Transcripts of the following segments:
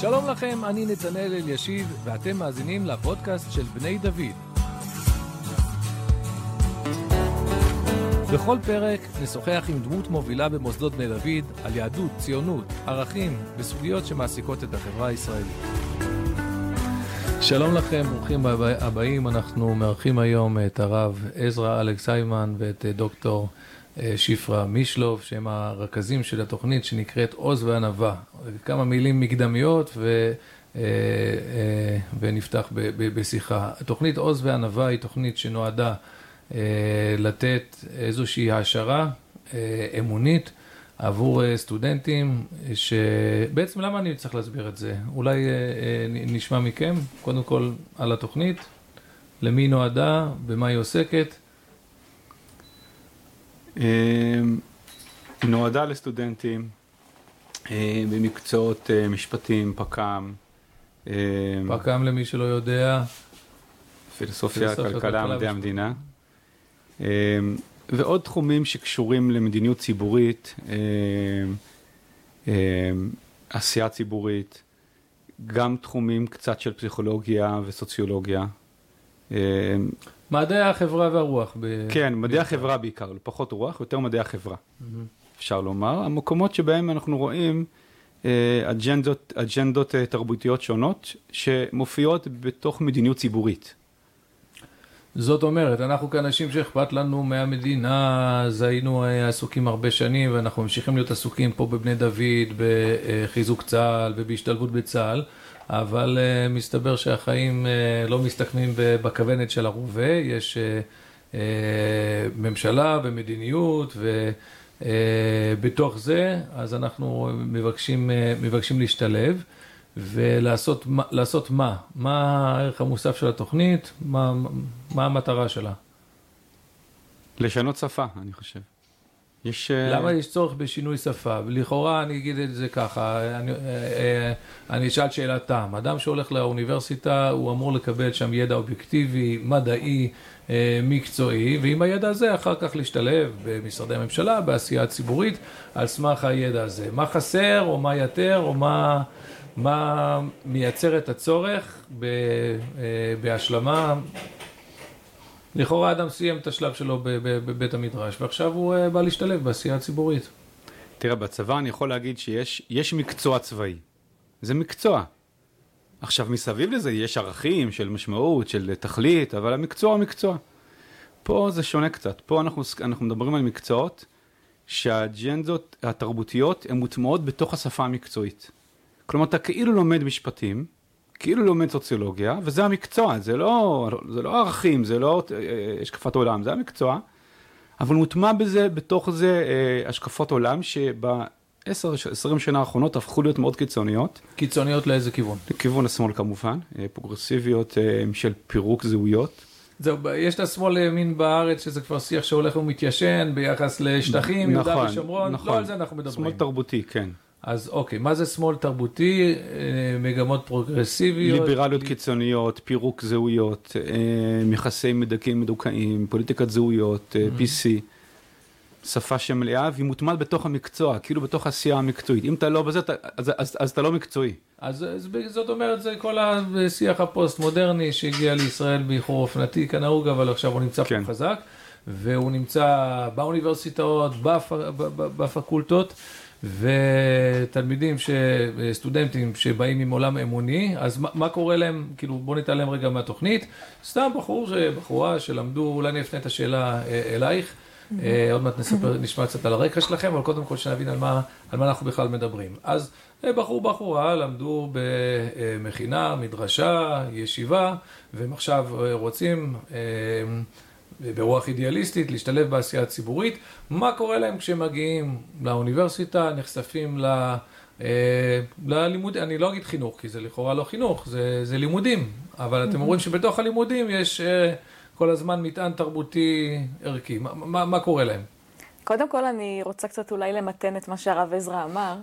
שלום לכם, אני נתנאל אלישיב, ואתם מאזינים לפודקאסט של בני דוד. בכל פרק נשוחח עם דמות מובילה במוסדות בני דוד על יהדות, ציונות, ערכים וסוגיות שמעסיקות את החברה הישראלית. שלום לכם, ברוכים הבאים. אנחנו מארחים היום את הרב עזרא אלכס היימן ואת דוקטור אה, שפרה מישלוב, שהם הרכזים של התוכנית שנקראת עוז וענווה. כמה מילים מקדמיות ו... אה, אה, ונפתח בשיחה. התוכנית עוז וענווה היא תוכנית שנועדה לתת איזושהי העשרה אמונית עבור סטודנטים, שבעצם למה אני צריך להסביר את זה? אולי נשמע מכם, קודם כל על התוכנית, למי היא נועדה, במה היא עוסקת. היא נועדה לסטודנטים אה, במקצועות אה, משפטים, פק"ם. אה, פק"ם למי שלא יודע. פילוסופיה, כלכלה, מדעי המדינה. ועוד תחומים שקשורים למדיניות ציבורית, עשייה ציבורית, גם תחומים קצת של פסיכולוגיה וסוציולוגיה. מדעי החברה והרוח. ב... כן, מדעי החברה בעיקר, פחות רוח, יותר מדעי החברה. אפשר לומר. המקומות שבהם אנחנו רואים אה, אג'נדות, אג'נדות אה, תרבותיות שונות שמופיעות בתוך מדיניות ציבורית. זאת אומרת, אנחנו כאנשים שאכפת לנו מהמדינה, אז היינו אה, עסוקים הרבה שנים ואנחנו ממשיכים להיות עסוקים פה בבני דוד, בחיזוק צה"ל ובהשתלבות בצה"ל. אבל uh, מסתבר שהחיים uh, לא מסתכמים בכוונת של הרובה, יש uh, uh, ממשלה ומדיניות, ובתוך uh, זה, אז אנחנו מבקשים, uh, מבקשים להשתלב. ולעשות מה? מה הערך המוסף של התוכנית? מה, מה המטרה שלה? לשנות שפה, אני חושב. יש... אה, למה יש צורך בשינוי שפה? לכאורה אני אגיד את זה ככה, אני, אה, אה, אני אשאל שאלת תם. אדם שהולך לאוניברסיטה הוא אמור לקבל שם ידע אובייקטיבי, מדעי, מקצועי, ועם הידע הזה אחר כך להשתלב במשרדי הממשלה, בעשייה הציבורית, על סמך הידע הזה. מה חסר או מה יותר או מה, מה מייצר את הצורך בהשלמה לכאורה אדם סיים את השלב שלו בבית המדרש, ועכשיו הוא אה, בא להשתלב בעשייה הציבורית. תראה, בצבא אני יכול להגיד שיש מקצוע צבאי. זה מקצוע. עכשיו, מסביב לזה יש ערכים של משמעות, של תכלית, אבל המקצוע הוא מקצוע. פה זה שונה קצת. פה אנחנו, אנחנו מדברים על מקצועות שהאג'נדות התרבותיות הן מוטמעות בתוך השפה המקצועית. כלומר, אתה כאילו לומד משפטים, כאילו לומד סוציולוגיה, וזה המקצוע, זה לא, זה לא ערכים, זה לא אה, השקפת עולם, זה המקצוע, אבל מוטמע בזה, בתוך זה אה, השקפות עולם שבעשר, עשרים שנה האחרונות הפכו להיות מאוד קיצוניות. קיצוניות לאיזה כיוון? לכיוון השמאל כמובן, אה, פרוגרסיביות של פירוק זהויות. זהו, יש את השמאל לימין בארץ, שזה כבר שיח שהולך ומתיישן ביחס לשטחים, נכון, יהודה ושומרון, נכון, לא על זה אנחנו מדברים. שמאל תרבותי, כן. אז אוקיי, מה זה שמאל תרבותי? אה, מגמות פרוגרסיביות? ליברליות קיצוניות, פירוק זהויות, אה, יחסי מדכאים מדוכאים, פוליטיקת זהויות, אה, mm-hmm. PC. שפה שמלאה והיא מוטמעת בתוך המקצוע, כאילו בתוך העשייה המקצועית. אם אתה לא בזה, אתה, אז, אז, אז אתה לא מקצועי. אז, אז זאת אומרת, זה כל השיח הפוסט-מודרני שהגיע לישראל באיחור אופנתי כנהוג, אבל עכשיו הוא נמצא כן. פה חזק, והוא נמצא באוניברסיטאות, בפ, בפקולטות. ותלמידים, ש... סטודנטים שבאים עם עולם אמוני, אז מה, מה קורה להם, כאילו בוא נתעלם רגע מהתוכנית, סתם בחור, בחורה שלמדו, אולי אני אפנה את השאלה אה, אלייך, mm-hmm. עוד מעט נספר. נשמע קצת על הרקע שלכם, אבל קודם כל שנבין על מה, על מה אנחנו בכלל מדברים. אז אה, בחור בחורה למדו במכינה, מדרשה, ישיבה, והם עכשיו רוצים ברוח אידיאליסטית, להשתלב בעשייה הציבורית. מה קורה להם כשהם מגיעים לאוניברסיטה, נחשפים ל... אה, ללימוד, אני לא אגיד חינוך, כי זה לכאורה לא חינוך, זה, זה לימודים, אבל אתם אומרים שבתוך הלימודים יש אה, כל הזמן מטען תרבותי ערכי. מה, מה, מה קורה להם? קודם כל אני רוצה קצת אולי למתן את מה שהרב עזרא אמר.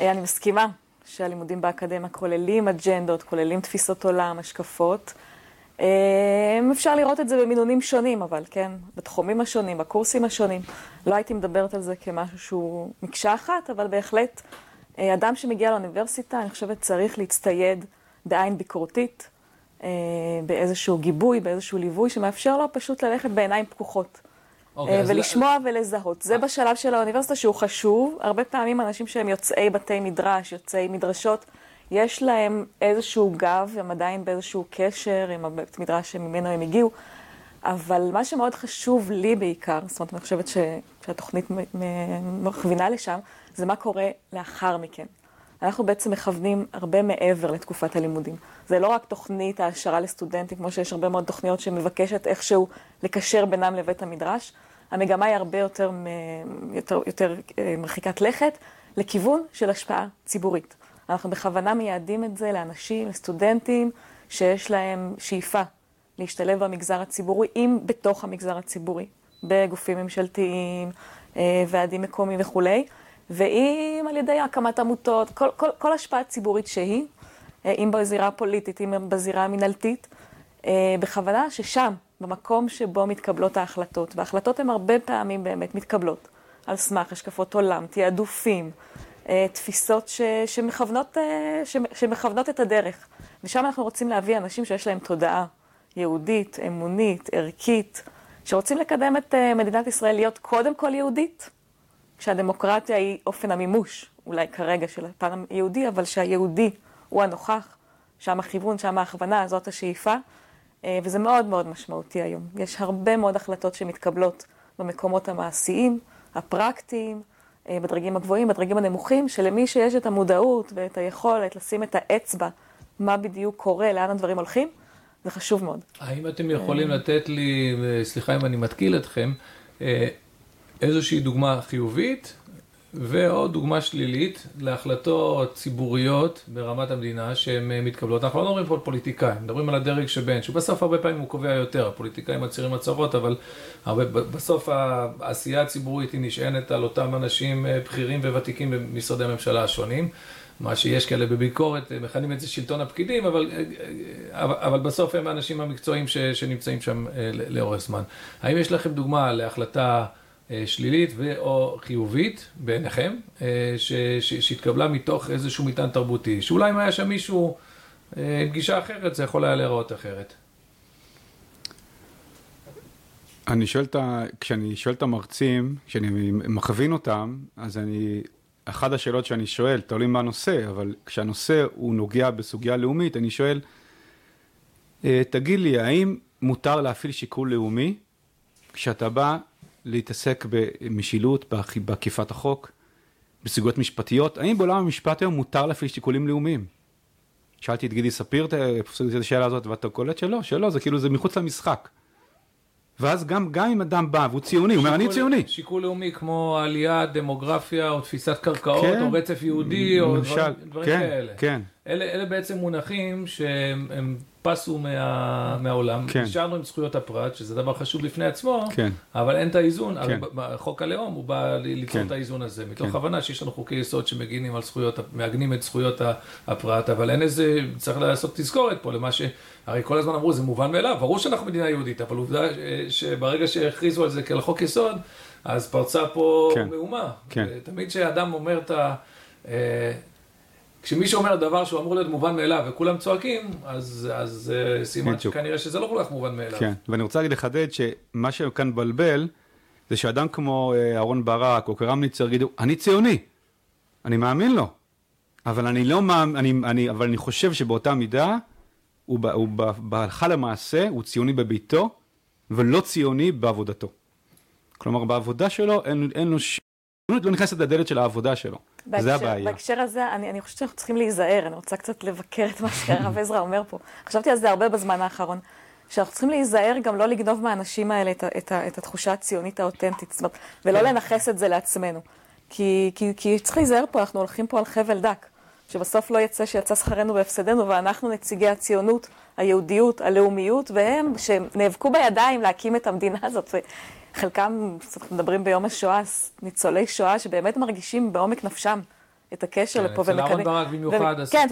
אה, אני מסכימה שהלימודים באקדמיה כוללים אג'נדות, כוללים תפיסות עולם, השקפות. אמ, אפשר לראות את זה במינונים שונים, אבל כן, בתחומים השונים, בקורסים השונים. לא הייתי מדברת על זה כמשהו שהוא מקשה אחת, אבל בהחלט אה, אדם שמגיע לאוניברסיטה, אני חושבת, צריך להצטייד בעין ביקורתית, אה, באיזשהו גיבוי, באיזשהו ליווי, שמאפשר לו פשוט ללכת בעיניים פקוחות. אוקיי, אז- ולשמוע ולזהות. זה בשלב של האוניברסיטה שהוא חשוב. הרבה פעמים אנשים שהם יוצאי בתי מדרש, יוצאי מדרשות, יש להם איזשהו גב, הם עדיין באיזשהו קשר עם הבית מדרש שממנו הם הגיעו. אבל מה שמאוד חשוב לי בעיקר, זאת אומרת, אני חושבת ש, שהתוכנית מכווינה לשם, זה מה קורה לאחר מכן. אנחנו בעצם מכוונים הרבה מעבר לתקופת הלימודים. זה לא רק תוכנית העשרה לסטודנטים, כמו שיש הרבה מאוד תוכניות שמבקשת איכשהו לקשר בינם לבית המדרש. המגמה היא הרבה יותר, יותר, יותר אה, מרחיקת לכת, לכיוון של השפעה ציבורית. אנחנו בכוונה מייעדים את זה לאנשים, לסטודנטים, שיש להם שאיפה להשתלב במגזר הציבורי, אם בתוך המגזר הציבורי, בגופים ממשלתיים, אה, ועדים מקומיים וכולי, ואם על ידי הקמת עמותות, כל, כל, כל השפעה ציבורית שהיא, אה, אם בזירה הפוליטית, אם בזירה המינהלתית, אה, בכוונה ששם, במקום שבו מתקבלות ההחלטות, וההחלטות הן הרבה פעמים באמת מתקבלות על סמך השקפות עולם, תעדופים, תפיסות ש, שמכוונות, אה, ש, שמכוונות את הדרך. ושם אנחנו רוצים להביא אנשים שיש להם תודעה יהודית, אמונית, ערכית, שרוצים לקדם את אה, מדינת ישראל להיות קודם כל יהודית, כשהדמוקרטיה היא אופן המימוש, אולי כרגע של הפן היהודי, אבל שהיהודי הוא הנוכח, שם הכיוון, שם ההכוונה, זאת השאיפה, אה, וזה מאוד מאוד משמעותי היום. יש הרבה מאוד החלטות שמתקבלות במקומות המעשיים, הפרקטיים, אה, בדרגים הגבוהים, בדרגים הנמוכים, שלמי שיש את המודעות ואת היכולת לשים את האצבע, מה בדיוק קורה, לאן הדברים הולכים, זה חשוב מאוד. האם אתם יכולים לתת לי, סליחה אם אני מתקיל אתכם, אה, איזושהי דוגמה חיובית ועוד דוגמה שלילית להחלטות ציבוריות ברמת המדינה שהן אה, מתקבלות. אנחנו לא מדברים פה על פוליטיקאים, מדברים על הדרג שבין, שבסוף הרבה פעמים הוא קובע יותר, הפוליטיקאים מצהירים הצהרות, אבל הרבה, בסוף העשייה הציבורית היא נשענת על אותם אנשים אה, בכירים וותיקים במשרדי הממשלה השונים. מה שיש כאלה בביקורת, מכנים את זה שלטון הפקידים, אבל, אבל, בסוף הם האנשים המקצועיים ש, שנמצאים שם אה, לאורך זמן. האם יש לכם דוגמה להחלטה אה, שלילית ו/או חיובית בעיניכם, אה, שהתקבלה מתוך איזשהו מטען תרבותי, שאולי אם היה שם מישהו עם גישה אחרת, זה יכול היה להיראות אחרת? אני שואל את ה... כשאני שואל את המרצים, כשאני מכווין אותם, אז אני... אחת השאלות שאני שואל, תלוי מה הנושא, אבל כשהנושא הוא נוגע בסוגיה לאומית, אני שואל, תגיד לי, האם מותר להפעיל שיקול לאומי כשאתה בא להתעסק במשילות, באכיפת החוק, בסוגיות משפטיות? האם בעולם המשפט היום מותר להפעיל שיקולים לאומיים? שאלתי את גידי ספיר את השאלה הזאת, ואתה קולט שלא, שלא, זה כאילו, זה מחוץ למשחק. ואז גם, גם אם אדם בא והוא ציוני, הוא אומר אני ציוני. שיקול לאומי כמו עלייה, דמוגרפיה, או תפיסת קרקעות, כן, או רצף יהודי, או למשל, דברים, דברים כן, כאלה. כן. אלה, אלה בעצם מונחים שהם פסו מה, מהעולם. כן. נשארנו עם זכויות הפרט, שזה דבר חשוב בפני עצמו, כן. אבל אין את האיזון. כן. הרי חוק הלאום הוא בא ליצור כן. את האיזון הזה, מתוך כן. הבנה שיש לנו חוקי יסוד שמגינים על זכויות, מעגנים את זכויות הפרט, אבל אין איזה, צריך לעשות תזכורת פה למה ש... הרי כל הזמן אמרו, זה מובן מאליו, ברור שאנחנו מדינה יהודית, אבל עובדה שברגע שהכריזו על זה כעל חוק יסוד, אז פרצה פה כן. מהומה. כן. תמיד כשאדם אומר את ה... כשמישהו אומר דבר שהוא אמור להיות מובן מאליו וכולם צועקים, אז, אז uh, סימן. שכנראה שזה לא כל כך מובן מאליו. כן, ואני רוצה לחדד שמה שכאן מבלבל, זה שאדם כמו אה, אהרון ברק או קרמניצר יגידו, אני ציוני, אני מאמין לו, אבל אני לא מאמין, אני, אני, אבל אני חושב שבאותה מידה, הוא, ב- הוא בהלכה למעשה, הוא ציוני בביתו, ולא ציוני בעבודתו. כלומר, בעבודה שלו אין, אין לו ש... לא נכנסת לדלת של העבודה שלו, בהקשר, זה הבעיה. בהקשר הזה, אני, אני חושבת שאנחנו צריכים להיזהר, אני רוצה קצת לבקר את מה שהרב עזרא אומר פה. חשבתי על זה הרבה בזמן האחרון, שאנחנו צריכים להיזהר גם לא לגנוב מהאנשים האלה את, את, את התחושה הציונית האותנטית, זאת אומרת, ולא לנכס את זה לעצמנו. כי, כי, כי צריך להיזהר פה, אנחנו הולכים פה על חבל דק, שבסוף לא יצא שיצא שכרנו בהפסדנו, ואנחנו נציגי הציונות, היהודיות, הלאומיות, והם שנאבקו בידיים להקים את המדינה הזאת. חלקם, אנחנו מדברים ביום השואה, ניצולי שואה שבאמת מרגישים בעומק נפשם את הקשר כן, לפה. אצל אהרן ברק במיוחד, ו- הסיפור כן,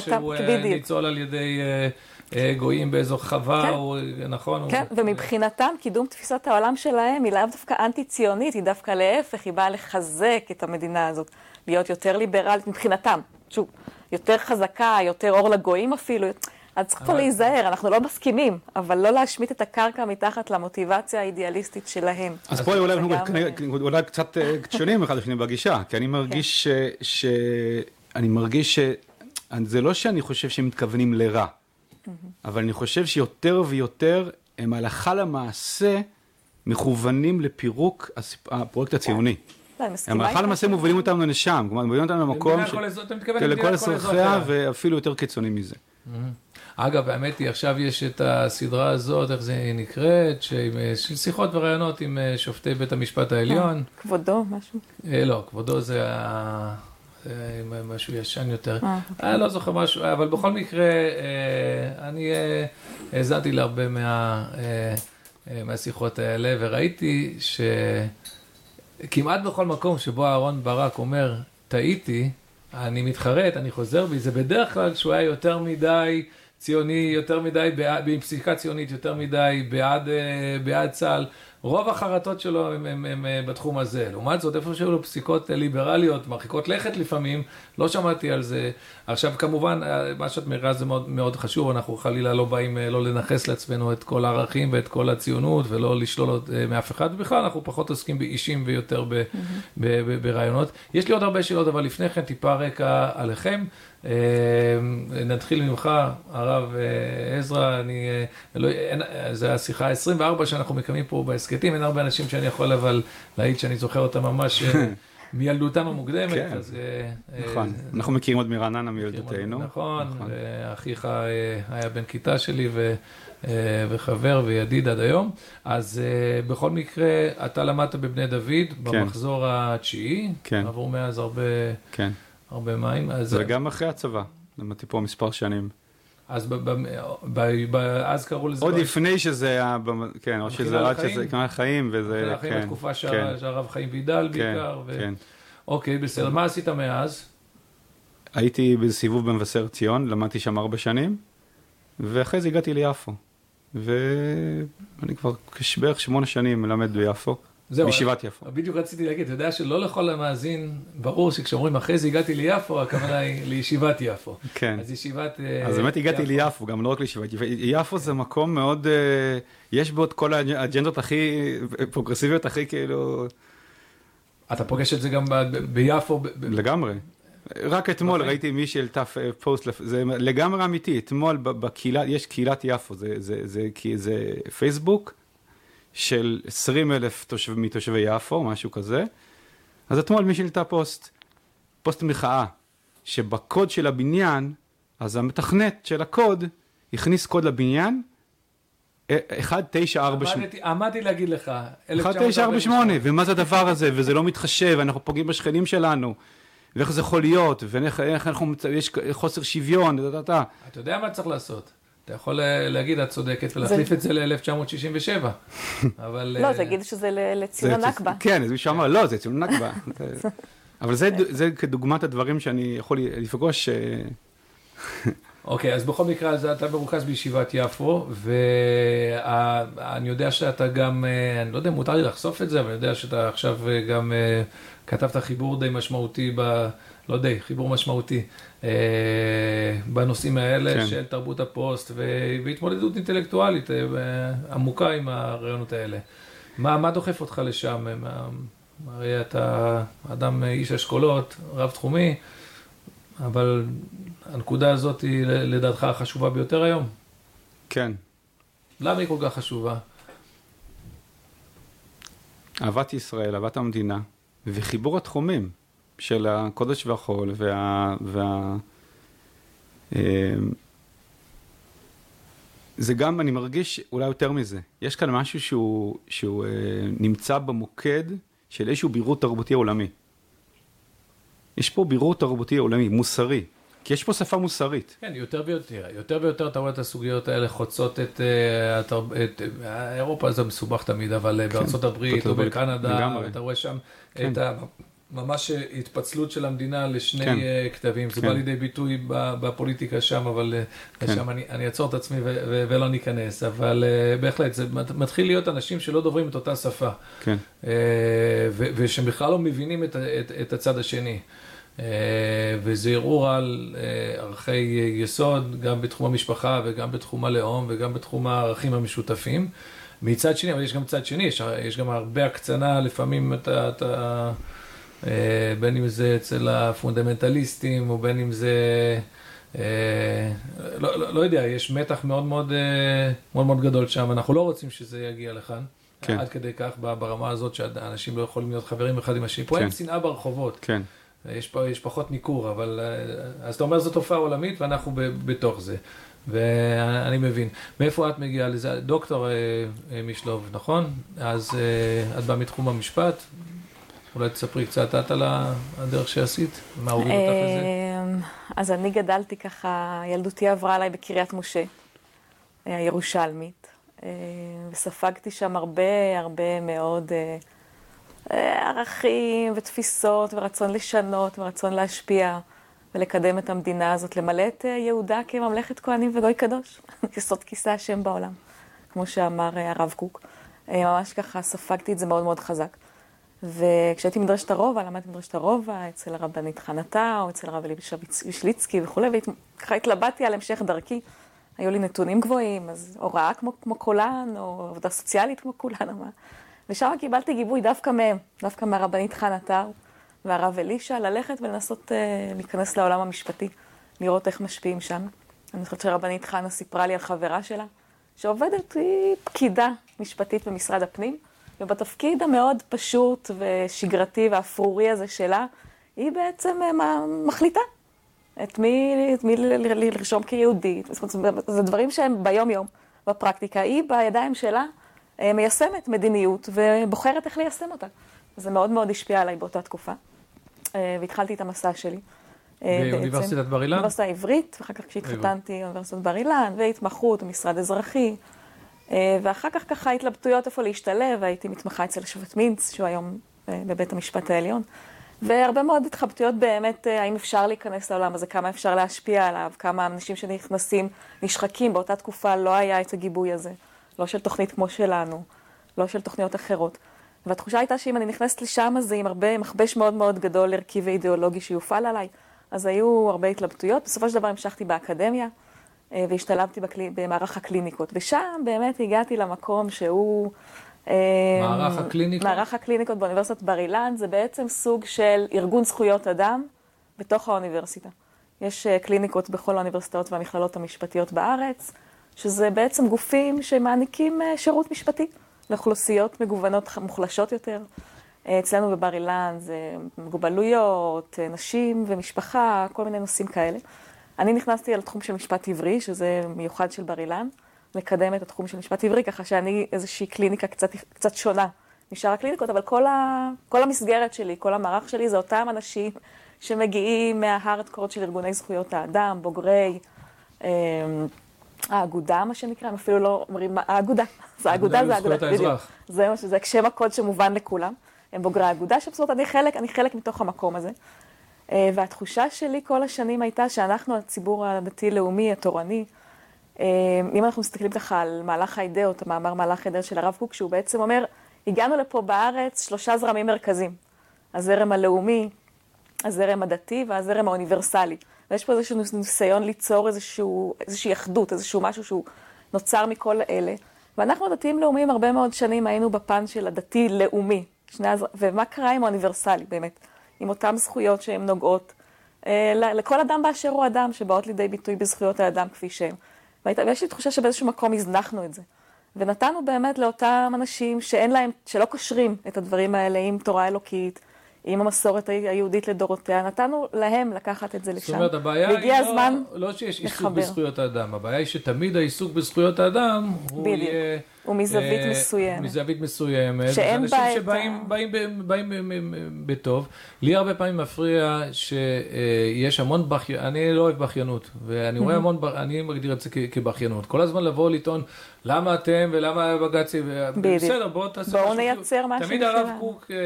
שלו שהוא אה, בדיוק. ניצול על ידי אה, אה, גויים באזור חווה, כן. הוא- נכון? הוא- כן, ומבחינתם קידום תפיסת העולם שלהם היא לאו דווקא אנטי-ציונית, היא דווקא להפך, היא באה לחזק את המדינה הזאת, להיות יותר ליברלית מבחינתם. שוב, יותר חזקה, יותר אור לגויים אפילו. אז צריך פה להיזהר, אנחנו לא מסכימים, אבל לא להשמיט את הקרקע מתחת למוטיבציה האידיאליסטית שלהם. אז פה אולי אנחנו אה, אולי קצת אה, שונים אחד לשני בגישה, כי אני מרגיש ש... ש... אני מרגיש ש... זה לא שאני חושב שהם מתכוונים לרע, אבל אני חושב שיותר ויותר הם הלכה למעשה מכוונים לפירוק הפרויקט הציוני. לא, הם הלכה. למעשה מובילים אותנו לשם, כלומר מובילים אותנו למקום במדינה ש... כל אזור- אתה מתכוון כן, למדינה לכל כל אזרחיה אזרחיה. ואפילו יותר קיצוני מזה. אגב, האמת היא, עכשיו יש את הסדרה הזאת, איך זה נקראת, אה, של שיחות וראיונות עם אה, שופטי בית המשפט העליון. כבודו, משהו. אה, לא, כבודו זה משהו ישן יותר. אה, אני לא זוכר משהו, אבל בכל מקרה, אה, אני אה, האזנתי להרבה מה, אה, אה, מהשיחות האלה, וראיתי שכמעט בכל מקום שבו אהרן ברק אומר, טעיתי, אני מתחרט, אני חוזר בי, זה בדרך כלל שהוא היה יותר מדי ציוני, יותר מדי, בעד- עם פסיקה ציונית, יותר מדי בעד, אה, בעד צה"ל. רוב החרטות שלו הם, הם, הם, אה, בתחום הזה. לעומת זאת, איפה שהיו לו פסיקות אה, ליברליות, מרחיקות לכת לפעמים, לא שמעתי על זה. עכשיו, כמובן, מה שאת מעירה זה מאוד, מאוד חשוב, אנחנו חלילה לא באים לא לנכס לעצמנו את כל הערכים ואת כל הציונות, ולא לשלול עוד, מאף אחד, ובכלל אנחנו פחות עוסקים באישים ויותר ב, ב, ב, ברעיונות. יש לי עוד הרבה שאלות, אבל לפני כן טיפה רקע עליכם. אה, נתחיל ממך, הרב אה, עזרא, אני, אה, לא, אין, זה השיחה ה-24 שאנחנו מקיימים פה בהסכתים, אין הרבה אנשים שאני יכול אבל להעיד שאני זוכר אותם ממש מילדותם המוקדמת. כן. אז, נכון, זה- אנחנו מכירים עוד מרעננה מילדותנו. נכון, ואחיך אה, היה בן כיתה שלי ו, וחבר וידיד עד היום. אז בכל מקרה, אתה למדת בבני דוד במחזור התשיעי, כן. עבור מאז הרבה, כן, הרבה מים. אז, וגם אחרי הצבא, למדתי פה מספר שנים. אז, ב, ב, ב, ב, אז קראו לזה... עוד ב- לפני שזה היה, במ- כן, או שזה עד? שזה, מכינה לחיים, וזה, אחרי החיים כן, בתקופה כן, שה- שהרב חיים וידל כן, בעיקר. ו... כן. אוקיי, בסדר. מה עשית מאז? הייתי בסיבוב במבשר ציון, למדתי שם ארבע שנים, ואחרי זה הגעתי ליפו. ואני כבר בערך שמונה שנים מלמד ביפו, זהו, בישיבת יפו. בדיוק רציתי להגיד, אתה יודע שלא לכל המאזין, ברור שכשאומרים אחרי זה הגעתי ליפו, הכוונה היא לישיבת יפו. כן. אז ישיבת אה, אז באמת הגעתי יפו. ליפו, גם לא רק לישיבת יפו. יפו זה מקום מאוד, אה, יש בו את כל האג'נדות הכי פרוגרסיביות, הכי כאילו, אתה פוגש את זה גם ביפו, לגמרי. רק אתמול בחיים. ראיתי מישהי העלתה פ- פוסט, זה לגמרי אמיתי, אתמול בקהילה, יש קהילת יפו, זה פייסבוק של 20 אלף תושב, מתושבי יפו, משהו כזה. אז אתמול מישהי העלתה פוסט, פוסט מחאה, שבקוד של הבניין, אז המתכנת של הקוד הכניס קוד לבניין, אה, 1948. עמדתי- עמדתי להגיד לך, 1948, ומה זה הדבר הזה, וזה לא מתחשב, אנחנו פוגעים בשכנים שלנו, ואיך זה יכול להיות, ואיך איך אנחנו, יש חוסר שוויון. אתה יודע מה צריך לעשות. אתה יכול אה, להגיד, את צודקת, ולהחליף את זה ל-1967. אבל... לא, אה, תגיד שזה ל- זה- לציון הנכבה. כן, אז מישהו אמר, לא, זה ציון נכבה. זה- אבל זה, זה כדוגמת הדברים שאני יכול לפגוש, אה, אוקיי, אז בכל מקרה, אז אתה מרוכז בישיבת יפו, ואני יודע שאתה גם, אה, אני לא יודע אם מותר לי לחשוף את זה, אבל אני יודע שאתה עכשיו אה, גם אה, כתבת חיבור די משמעותי, ב, לא די, חיבור משמעותי, אה, בנושאים האלה כן. של תרבות הפוסט והתמודדות אינטלקטואלית אה, עמוקה עם הרעיונות האלה. מה, מה דוחף אותך לשם? מה, הרי אתה אדם, אה, איש אשכולות, רב-תחומי, אבל הנקודה הזאת היא לדעתך החשובה ביותר היום? כן, למה היא כל כך חשובה? אהבת ישראל, אהבת המדינה, וחיבור התחומים של הקודש והחול, וה... וה אה, זה גם, אני מרגיש אולי יותר מזה. יש כאן משהו שהוא, שהוא אה, נמצא במוקד של איזשהו בירור תרבותי עולמי. יש פה בירור תרבותי עולמי, מוסרי. כי יש פה שפה מוסרית. כן, יותר ויותר, יותר ויותר אתה רואה את הסוגיות האלה חוצות את, אה, התרב... את אה, אירופה זה מסובך תמיד, אבל בארצות הברית בארצות או בקנדה. אתה רואה שם כן. את, ה... ממש התפצלות של המדינה לשני כן. אה, כתבים. זה כן. בא לידי ביטוי בפוליטיקה שם, אבל אה, כן. לשם אני אני אעצור את עצמי ו- ו- ולא ניכנס. אבל אה, בהחלט, זה מת- מתחיל להיות אנשים שלא דוברים את אותה שפה, כן, אה, ו- ושבכלל לא מבינים את את- את הצד השני. וזה ערעור על ערכי יסוד, גם בתחום המשפחה וגם בתחום הלאום וגם בתחום הערכים המשותפים. מצד שני, אבל יש גם צד שני, יש, יש גם הרבה הקצנה, לפעמים אתה, אתה בין אם זה אצל הפונדמנטליסטים, או בין אם זה, אה, לא, לא, לא יודע, יש מתח מאוד מאוד, אה, מאוד מאוד גדול שם, אנחנו לא רוצים שזה יגיע לכאן. כן. עד כדי כך ברמה הזאת שאנשים לא יכולים להיות חברים אחד עם השני. פה כן. אין שנאה ברחובות. כן. יש, פה, יש פחות ניכור, אבל אה, אז אתה אומר זו תופעה עולמית ואנחנו ב, בתוך זה. ואני מבין. מאיפה את מגיעה לזה? דוקטור אה, אה, משלוב, נכון? אז אה, את באה מתחום המשפט. אולי תספרי קצת את על הדרך שעשית, מה הוביל אותך לזה? אמ, אז אני גדלתי ככה, ילדותי עברה עליי בקריית משה, אה, הירושלמית, אה, וספגתי שם הרבה הרבה מאוד אה, אה, ערכים ותפיסות ורצון לשנות ורצון להשפיע ולקדם את המדינה הזאת, למלא את אה, יהודה כממלכת כהנים וגוי קדוש, יסוד כיסא השם בעולם, כמו שאמר אה, הרב קוק. אה, ממש ככה ספגתי את זה מאוד מאוד חזק. וכשהייתי מדרשת הרובע, למדתי מדרשת הרובע אצל הרבנית חנה טאו, אצל הרב אלי וישליצקי וכולי, וככה התלבטתי על המשך דרכי. היו לי נתונים גבוהים, אז הוראה כמו, כמו כולן, או עבודה סוציאלית כמו כולן, או מה. ושם קיבלתי גיבוי דווקא מהם, דווקא מהרבנית חנה טאו והרב אלישע, ללכת ולנסות אה, להיכנס לעולם המשפטי, לראות איך משפיעים שם. אני חושבת שהרבנית חנה סיפרה לי על חברה שלה, שעובדת, היא פקידה משפטית במשרד הפנים, ובתפקיד המאוד פשוט ושגרתי והאפרורי הזה שלה, היא בעצם אה, מחליטה את מי, את מי לרשום אומרת, זה דברים שהם ביום-יום, בפרקטיקה. היא בידיים שלה אה, מיישמת מדיניות ובוחרת איך ליישם אותה. זה מאוד מאוד השפיע עליי באותה תקופה, אה, והתחלתי את המסע שלי. באוניברסיטת בר אילן? באוניברסיטה העברית, ואחר כך כשהתחתנתי, אוניברסיטת בר אילן, והתמחות במשרד אזרחי. אה, ואחר כך ככה התלבטויות איפה להשתלב, הייתי מתמחה אצל השופט מינץ, שהוא היום אה, בבית המשפט העליון. והרבה מאוד התחבטויות באמת, אה, האם אפשר להיכנס לעולם הזה, כמה אפשר להשפיע עליו, כמה אנשים שנכנסים נשחקים, באותה תקופה לא היה את הגיבוי הזה, לא של תוכנית כמו שלנו, לא של תוכניות אחרות. והתחושה הייתה שאם אני נכנסת לשם, אז זה עם הרבה מכבש מאוד מאוד גדול ערכי ואידיאולוגי שיופעל עליי. אז היו הרבה התלבטויות. בסופו של דבר המשכתי באקדמיה, והשתלבתי בקלי... במערך הקליניקות. ושם באמת הגעתי למקום שהוא... אה, מערך הקליניקות? מערך הקליניקות באוניברסיטת בר אילן זה בעצם סוג של ארגון זכויות אדם בתוך האוניברסיטה. יש אה, קליניקות בכל האוניברסיטאות והמכללות המשפטיות בארץ, שזה בעצם גופים שמעניקים אה, שירות משפטי לאוכלוסיות מגוונות מוחלשות יותר. אה, אצלנו בבר אילן זה מוגבלויות, אה, נשים ומשפחה, כל מיני נושאים כאלה. אני נכנסתי לתחום של משפט עברי, שזה מיוחד של בר אילן, לקדם את התחום של משפט עברי, ככה שאני איזושהי קליניקה קצת, קצת שונה משאר הקליניקות, אבל כל, ה, כל המסגרת שלי, כל המערך שלי, זה אותם אנשים שמגיעים מההארדקורד של ארגוני זכויות האדם, בוגרי אה, האגודה, מה שנקרא, הם אפילו לא אומרים, מה- האגודה, זה האגודה, זה האגודה, בדיוק. זה מה שזה, שם הקוד שמובן לכולם. הם בוגרי האגודה, שבסופו אני חלק, אני חלק מתוך המקום הזה. אה, והתחושה שלי כל השנים הייתה שאנחנו, הציבור הדתי-לאומי, התורני, אה, אם אנחנו מסתכלים ככה על מהלך האידאות, המאמר מהלך האידאות של הרב קוק, שהוא בעצם אומר, הגענו לפה בארץ שלושה זרמים מרכזיים. הזרם הלאומי, הזרם הדתי והזרם האוניברסלי. ויש פה איזשהו ניסיון ליצור איזשהו, איזושהי אחדות, איזשהו משהו שהוא נוצר מכל אלה. ואנחנו דתיים לאומיים הרבה מאוד שנים היינו בפן של הדתי-לאומי. הזר... ומה קרה עם האוניברסלי, באמת? עם אותן זכויות שהן נוגעות אה, לכל אדם באשר הוא אדם, שבאות לידי ביטוי בזכויות האדם כפי שהן. ויש לי תחושה שבאיזשהו מקום הזנחנו את זה. ונתנו באמת לאותם אנשים שאין להם, שלא קושרים את הדברים האלה עם תורה אלוקית, עם המסורת היהודית לדורותיה, נתנו להם לקחת את זה לשם. זאת אומרת, הבעיה היא הזמן לא, לא שיש עיסוק. בזכויות האדם, הבעיה היא שתמיד העיסוק בזכויות האדם, הוא בדיוק. יהיה ומזווית אה, מסוימת. מזווית מסוימת. שאין בה אנשים את שבאים ה- באים, באים, באים, באים בטוב. לי הרבה פעמים מפריע שיש המון בכיינות, אני לא אוהב בכיינות, ואני רואה המון, אני מגדיר את זה כבכיינות. כל הזמן לבוא לטעון, למה אתם ולמה בג"צי. בסדר, בואו תעשו בואו משהו. נייצר משהו תמיד הרב. קוק, אה,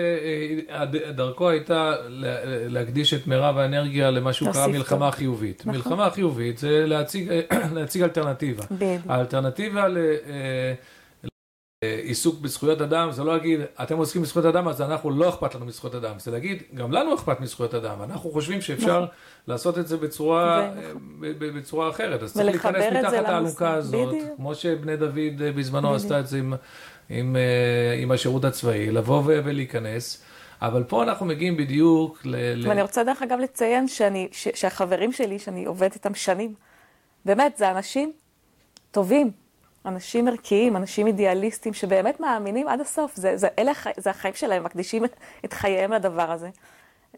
אה, דרכו הייתה לה- להקדיש את מירב האנרגיה למה שהוא קרא מלחמה טוב. חיובית. נכון. מלחמה חיובית זה להציג, להציג אלטרנטיבה. בדיוק. האלטרנטיבה ל- אה, עיסוק בזכויות אדם, זה לא להגיד, אתם עוסקים בזכויות אדם, אז אנחנו לא אכפת לנו מזכויות אדם. זה להגיד, גם לנו אכפת מזכויות אדם. אנחנו חושבים שאפשר לעשות את זה בצורה, אה, נכון. בצורה אחרת. אז צריך להיכנס מתחת האלונקה. הזאת, בדיוק. כמו שבני דוד אה, בזמנו בדיוק. עשתה את זה עם, עם, אה, עם השירות הצבאי, לבוא ולהיכנס. אבל פה אנחנו מגיעים בדיוק. ל- ואני רוצה דרך אגב לציין שאני, ש, שהחברים שלי, שאני עובדת איתם שנים, באמת, זה אנשים טובים, אנשים ערכיים, אנשים אידיאליסטים, שבאמת מאמינים עד הסוף. זה, זה, אלה, זה החיים שלהם, מקדישים את, חייהם לדבר הזה.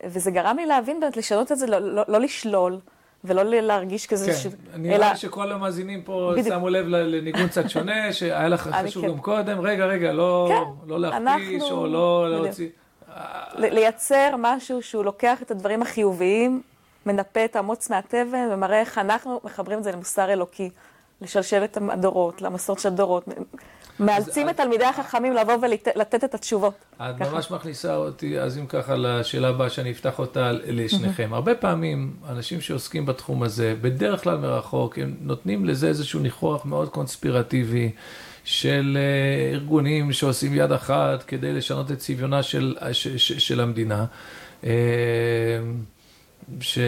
וזה גרם לי להבין באמת, לשנות את זה, לא, לא, לא לשלול, ולא להרגיש כזה, כן, ש... נראה לי שכל המאזינים פה בדיוק. שמו לב לניגון קצת שונה, שהיה לך אני חשוב כן. גם קודם, רגע, רגע, לא כן, לא להכפיש אנחנו- או לא. להוציא... לייצר משהו שהוא לוקח את הדברים החיוביים, מנפה את האמוץ מהתבן, ומראה איך אנחנו מחברים את זה למוסר אלוקי, לשלשלת הדורות, למסורת של הדורות. מאלצים את תלמידי החכמים לבוא ולתת את התשובות. את ככה. ממש מכניסה אותי, אז אם ככה, לשאלה הבאה שאני אפתח אותה לשניכם. הרבה פעמים, אנשים שעוסקים בתחום הזה, בדרך כלל מרחוק, הם נותנים לזה איזשהו ניחוח מאוד קונספירטיבי. של אה, ארגונים שעושים יד אחת כדי לשנות את צביונה של, ש, ש, של המדינה. אה, ש...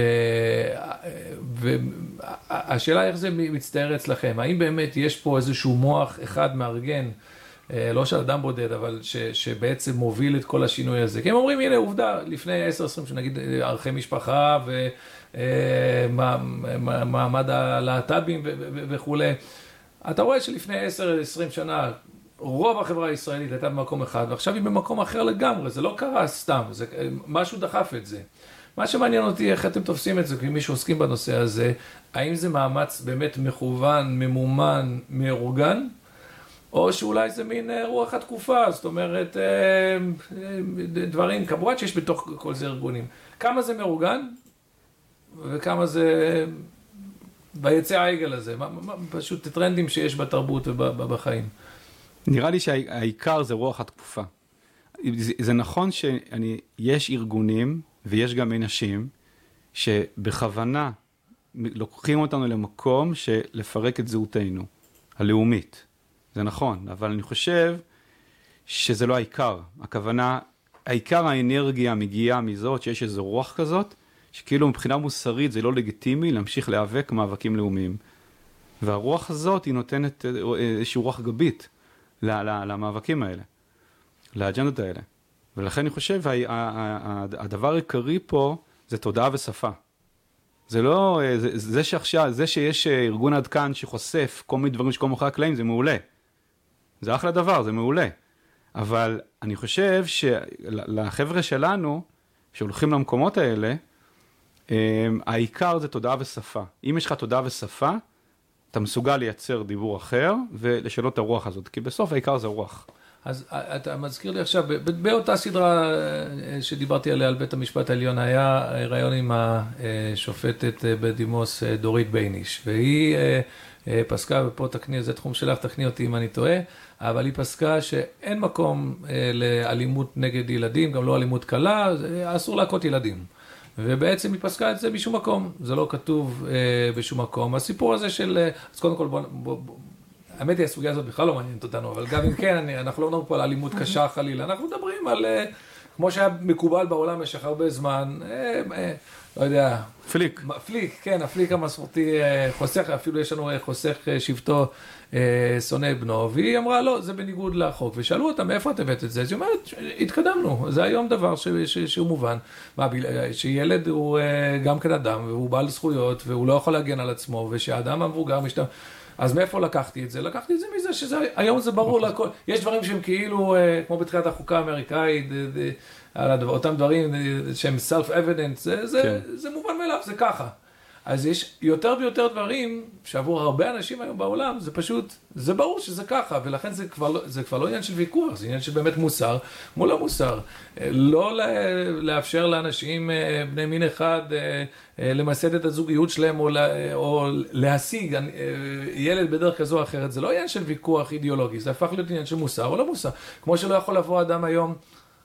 והשאלה איך זה מצטייר אצלכם, האם באמת יש פה איזשהו מוח אחד מארגן, אה, לא של אדם בודד, אבל ש... שבעצם מוביל את כל השינוי הזה? כי הם אומרים, הנה עובדה, לפני 10-20 שנה, נגיד אה, ערכי משפחה ומעמד הלהט"בים ו- ו- וכולי, אתה רואה שלפני 10-20 שנה רוב החברה הישראלית הייתה במקום אחד, ועכשיו היא במקום אחר לגמרי, זה לא קרה סתם, זה, משהו דחף את זה. מה שמעניין אותי, איך אתם תופסים את זה, כמי שעוסקים בנושא הזה, האם זה מאמץ באמת מכוון, ממומן, מאורגן, או שאולי זה מין אה, רוח התקופה, זאת אומרת, אה, אה, דברים, כמובן שיש בתוך כל זה ארגונים. כמה זה מאורגן, וכמה זה ביצא העגל הזה, פשוט טרנדים שיש בתרבות ובחיים. נראה לי שהעיקר זה רוח התקופה. זה, זה נכון שיש ארגונים ויש גם אנשים שבכוונה לוקחים אותנו למקום של לפרק את זהותנו הלאומית. זה נכון, אבל אני חושב שזה לא העיקר. הכוונה, העיקר האנרגיה מגיעה מזאת שיש איזו רוח כזאת, שכאילו מבחינה מוסרית זה לא לגיטימי להמשיך להיאבק מאבקים לאומיים. והרוח הזאת היא נותנת איזושהי רוח גבית למאבקים האלה, לאג'נדות האלה. ולכן אני חושב, הדבר העיקרי פה זה תודעה ושפה. זה לא, זה, זה שעכשיו, זה שיש ארגון עד כאן שחושף כל מיני דברים שקורים מאחורי הקלעים, זה מעולה. זה אחלה דבר, זה מעולה. אבל אני חושב שלחבר'ה שלנו, שהולכים למקומות האלה, העיקר זה תודעה ושפה. אם יש לך תודעה ושפה, אתה מסוגל לייצר דיבור אחר ולשנות את הרוח הזאת, כי בסוף העיקר זה רוח. אז אתה מזכיר לי עכשיו, באותה סדרה שדיברתי עליה על בית המשפט העליון, היה ראיון עם השופטת בדימוס דורית בייניש, והיא פסקה, ופה תקני, זה תחום שלך, תקני אותי אם אני טועה, אבל היא פסקה שאין מקום לאלימות נגד ילדים, גם לא אלימות קלה, אסור להכות ילדים. ובעצם היא פסקה את זה משום מקום, זה לא כתוב אה, בשום מקום. הסיפור הזה של, אה, אז קודם כל בוא, בוא, בוא האמת היא הסוגיה הזאת בכלל לא מעניינת אותנו, אבל גם אם כן, אני, אנחנו לא מדברים פה על אלימות קשה חלילה, אנחנו מדברים על, אה, כמו שהיה מקובל בעולם במשך הרבה זמן, אה, אה, לא יודע. פליק. פליק, כן, הפליק המסורתי חוסך, אפילו יש לנו חוסך שבטו שונא בנו, והיא אמרה, לא, זה בניגוד לחוק. ושאלו אותה, מאיפה את הבאת את זה? אז היא אומרת, התקדמנו, זה היום דבר ש, ש, שהוא מובן. מה, שילד הוא גם כן אדם, והוא בעל זכויות, והוא לא יכול להגן על עצמו, ושהאדם המבוגר משתמש... אז מאיפה לקחתי את זה? לקחתי את זה מזה שזה, היום זה ברור לכל. יש דברים שהם כאילו, כמו בתחילת החוקה האמריקאית, על אותם דברים שהם self-evident, זה, זה, כן. זה מובן מאליו, זה ככה. אז יש יותר ויותר דברים שעבור הרבה אנשים היום בעולם, זה פשוט, זה ברור שזה ככה, ולכן זה כבר, לא- זה כבר לא עניין של ויכוח, זה עניין של באמת מוסר מול המוסר. אה, לא לאפשר לאנשים אה, בני מין אחד למסד את הזוגיות שלהם או, או להשיג ילד בדרך כזו או אחרת, זה לא עניין של ויכוח אידיאולוגי, זה הפך להיות עניין של מוסר או לא מוסר. כמו שלא יכול לבוא אדם היום...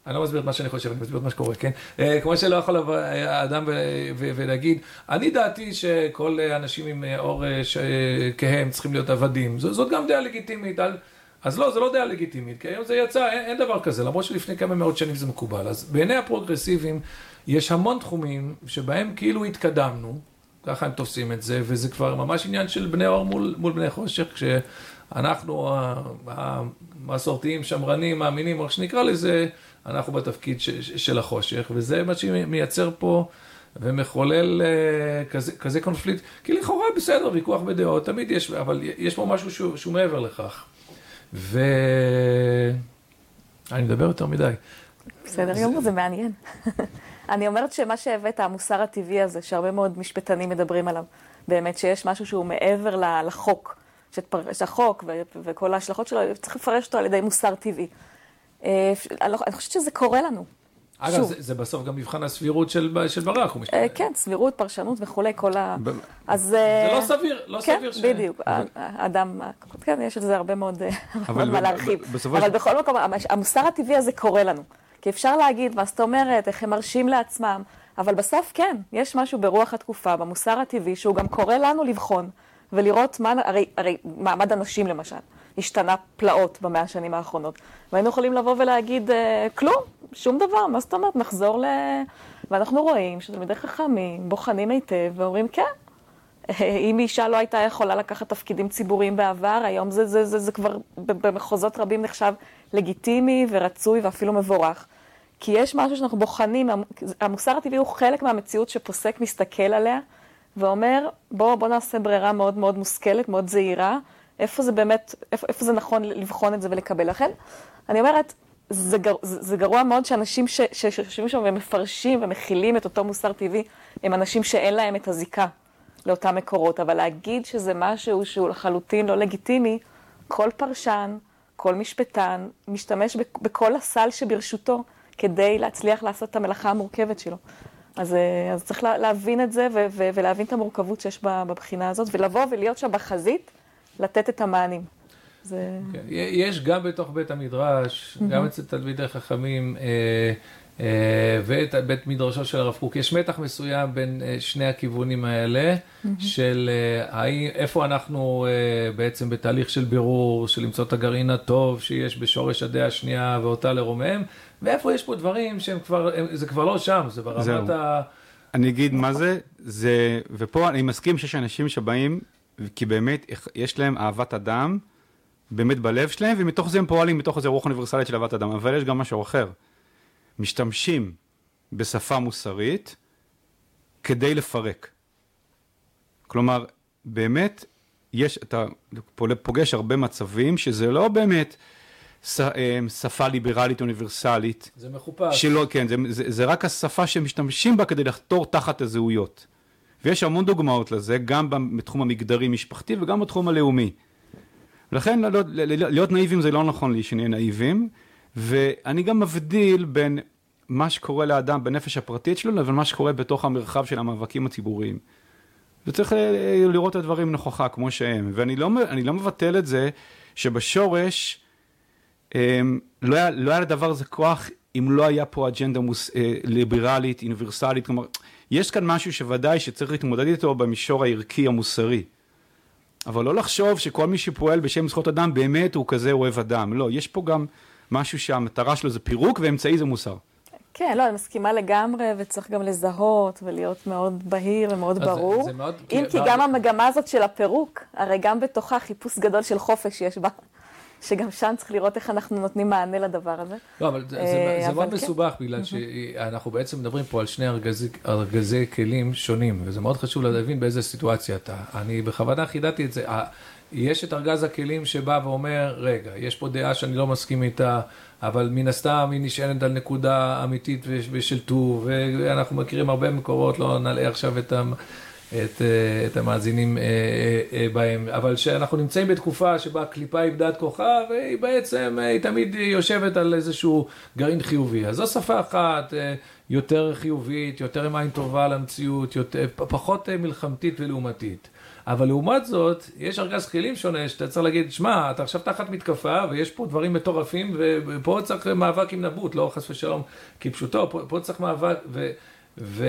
אני לא מסביר את מה שאני חושב, אני מסביר את מה שקורה, כן? אה, כמו שלא יכול לבוא אה, אדם ולהגיד, אני דעתי שכל אנשים עם אה, עור כהה צריכים להיות עבדים. זאת גם דעה לגיטימית. אז לא, זה לא דעה לגיטימית, כי היום זה יצא, אין, אין דבר כזה, למרות שלפני כמה מאות שנים זה מקובל. אז בעיני הפרוגרסיבים יש המון תחומים שבהם כאילו התקדמנו, ככה הם תופסים את זה, וזה כבר ממש עניין של בני אור מול, מול בני חושך, כשאנחנו המסורתיים, שמרנים, מאמינים, איך שנקרא לזה, אנחנו בתפקיד ש, של החושך, וזה מה שמייצר פה ומחולל uh, כזה, כזה קונפליקט, כי לכאורה בסדר, ויכוח בדעות, תמיד יש, אבל יש פה משהו שהוא, שהוא מעבר לכך. ו... אני מדבר יותר מדי. בסדר גמור, זה מעניין. אני אומרת שמה שהבאת, המוסר הטבעי הזה, שהרבה מאוד משפטנים מדברים עליו, באמת שיש משהו שהוא מעבר לחוק, שהחוק וכל ההשלכות שלו, צריך לפרש אותו על ידי מוסר טבעי. אה, לא, אני חושבת שזה קורה לנו. אגב, זה, זה בסוף גם מבחן הסבירות של, של ברק, הוא משתנה. כן, סבירות, פרשנות וכולי, כל ה... ב... אז... זה לא סביר, לא כן, סביר ש... כן, בדיוק. האדם, כן, יש לזה הרבה מאוד מה להרחיב. אבל בכל מקום, המוסר הטבעי הזה קורה לנו. כי אפשר להגיד, מה זאת אומרת, איך הם מרשים לעצמם, אבל בסוף כן, יש משהו ברוח התקופה, במוסר הטבעי, שהוא גם קורא לנו לבחון ולראות מה, הרי, הרי מעמד הנשים למשל. השתנה פלאות במאה השנים האחרונות. והיינו יכולים לבוא ולהגיד, אה, כלום, שום דבר, מה זאת אומרת, נחזור ל... ואנחנו רואים שתלמידי חכמים בוחנים היטב ואומרים, כן, אם אישה לא הייתה יכולה לקחת תפקידים ציבוריים בעבר, היום זה, זה, זה, זה כבר במחוזות רבים נחשב לגיטימי ורצוי ואפילו מבורך. כי יש משהו שאנחנו בוחנים, המוסר הטבעי הוא חלק מהמציאות שפוסק מסתכל עליה ואומר, בוא, בוא נעשה ברירה מאוד מאוד מושכלת, מאוד זהירה, איפה זה באמת, איפה, איפה זה נכון לבחון את זה ולקבל. לכן, אני אומרת, זה, גר, זה, זה גרוע מאוד שאנשים שיושבים שם ומפרשים ומכילים את אותו מוסר טבעי, הם אנשים שאין להם את הזיקה לאותם מקורות. אבל להגיד שזה משהו שהוא לחלוטין לא לגיטימי, כל פרשן, כל משפטן, משתמש בכל הסל שברשותו כדי להצליח לעשות את המלאכה המורכבת שלו. אז, אה, אז צריך להבין את זה ולהבין את המורכבות שיש בבחינה הזאת, ולבוא ולהיות שם בחזית. לתת את המענים. זה... כן, יש גם בתוך בית המדרש, mm-hmm. גם אצל תלמידי חכמים אה, אה, ואת בית מדרשו של הרב קוק, יש מתח מסוים בין אה, שני הכיוונים האלה. של אה, איפה אנחנו אה, בעצם בתהליך של בירור, של למצוא את הגרעין הטוב שיש בשורש הדעה השנייה ואותה לרומם, ואיפה יש פה דברים שהם כבר, הם, זה כבר לא שם, זה ברמת זהו. ה... אני אגיד מה זה, זה, ופה אני מסכים שיש אנשים שבאים כי באמת יש להם אהבת אדם, באמת בלב שלהם, ומתוך זה הם פועלים מתוך איזה רוח אוניברסלית של אהבת אדם. אבל יש גם משהו אחר. משתמשים בשפה מוסרית כדי לפרק. כלומר, באמת, יש, אתה פוגש הרבה מצבים שזה לא באמת אה, שפה ליברלית אוניברסלית. זה מחופש. שלא, כן, זה, זה, זה רק השפה שמשתמשים בה כדי לחתור תחת הזהויות. ויש המון דוגמאות לזה, גם בתחום המגדרי-משפחתי וגם בתחום הלאומי. לכן לא, לא, להיות נאיבים זה לא נכון לי שנהיה נאיבים, ואני גם מבדיל בין מה שקורה לאדם בנפש הפרטית שלו לבין מה שקורה בתוך המרחב של המאבקים הציבוריים. וצריך אה, לראות את הדברים נכוחה כמו שהם, ואני לא, לא מבטל את זה שבשורש אמ, לא היה, לא היה לדבר הזה כוח אם לא היה פה אג'נדה מוס, אה, ליברלית, אוניברסלית, כלומר יש כאן משהו שוודאי שצריך להתמודד איתו במישור הערכי המוסרי. אבל לא לחשוב שכל מי שפועל בשם זכויות אדם באמת הוא כזה אוהב אדם. לא, יש פה גם משהו שהמטרה שלו זה פירוק ואמצעי זה מוסר. כן, לא, אני מסכימה לגמרי, וצריך גם לזהות ולהיות מאוד בהיר ומאוד ברור. זה, זה מאוד... אם כי גם המגמה הזאת של הפירוק, הרי גם בתוכה חיפוש גדול של חופש יש בה. שגם שם צריך לראות איך אנחנו נותנים מענה לדבר הזה. לא, אבל זה, זה מאוד כן. מסובך, בגלל שאנחנו בעצם מדברים פה על שני ארגזי, ארגזי כלים שונים, וזה מאוד חשוב להבין באיזה סיטואציה אתה. אני בכוונה חידדתי את זה. יש את ארגז הכלים שבא ואומר, רגע, יש פה דעה שאני לא מסכים איתה, אבל מן הסתם היא נשענת על נקודה אמיתית ושל טוב, ואנחנו מכירים הרבה מקורות, לא נלאה עכשיו את ה... את, אה, את המאזינים אה, אה, בהם. אבל שאנחנו נמצאים בתקופה שבה הקליפה איבדה את כוחה, והיא בעצם, היא תמיד יושבת על איזשהו גרעין חיובי. אז זו שפה אחת יותר חיובית, יותר עם עין טובה למציאות, יותר, פחות מלחמתית ולעומתית. אבל לעומת זאת, יש ארגז כלים שונה, שאתה צריך להגיד, שמע, אתה עכשיו תחת מתקפה, ויש פה דברים מטורפים, ופה צריך מאבק עם נבוט, לא חס ושלום כפשוטו, פה, פה צריך מאבק, ו... ו...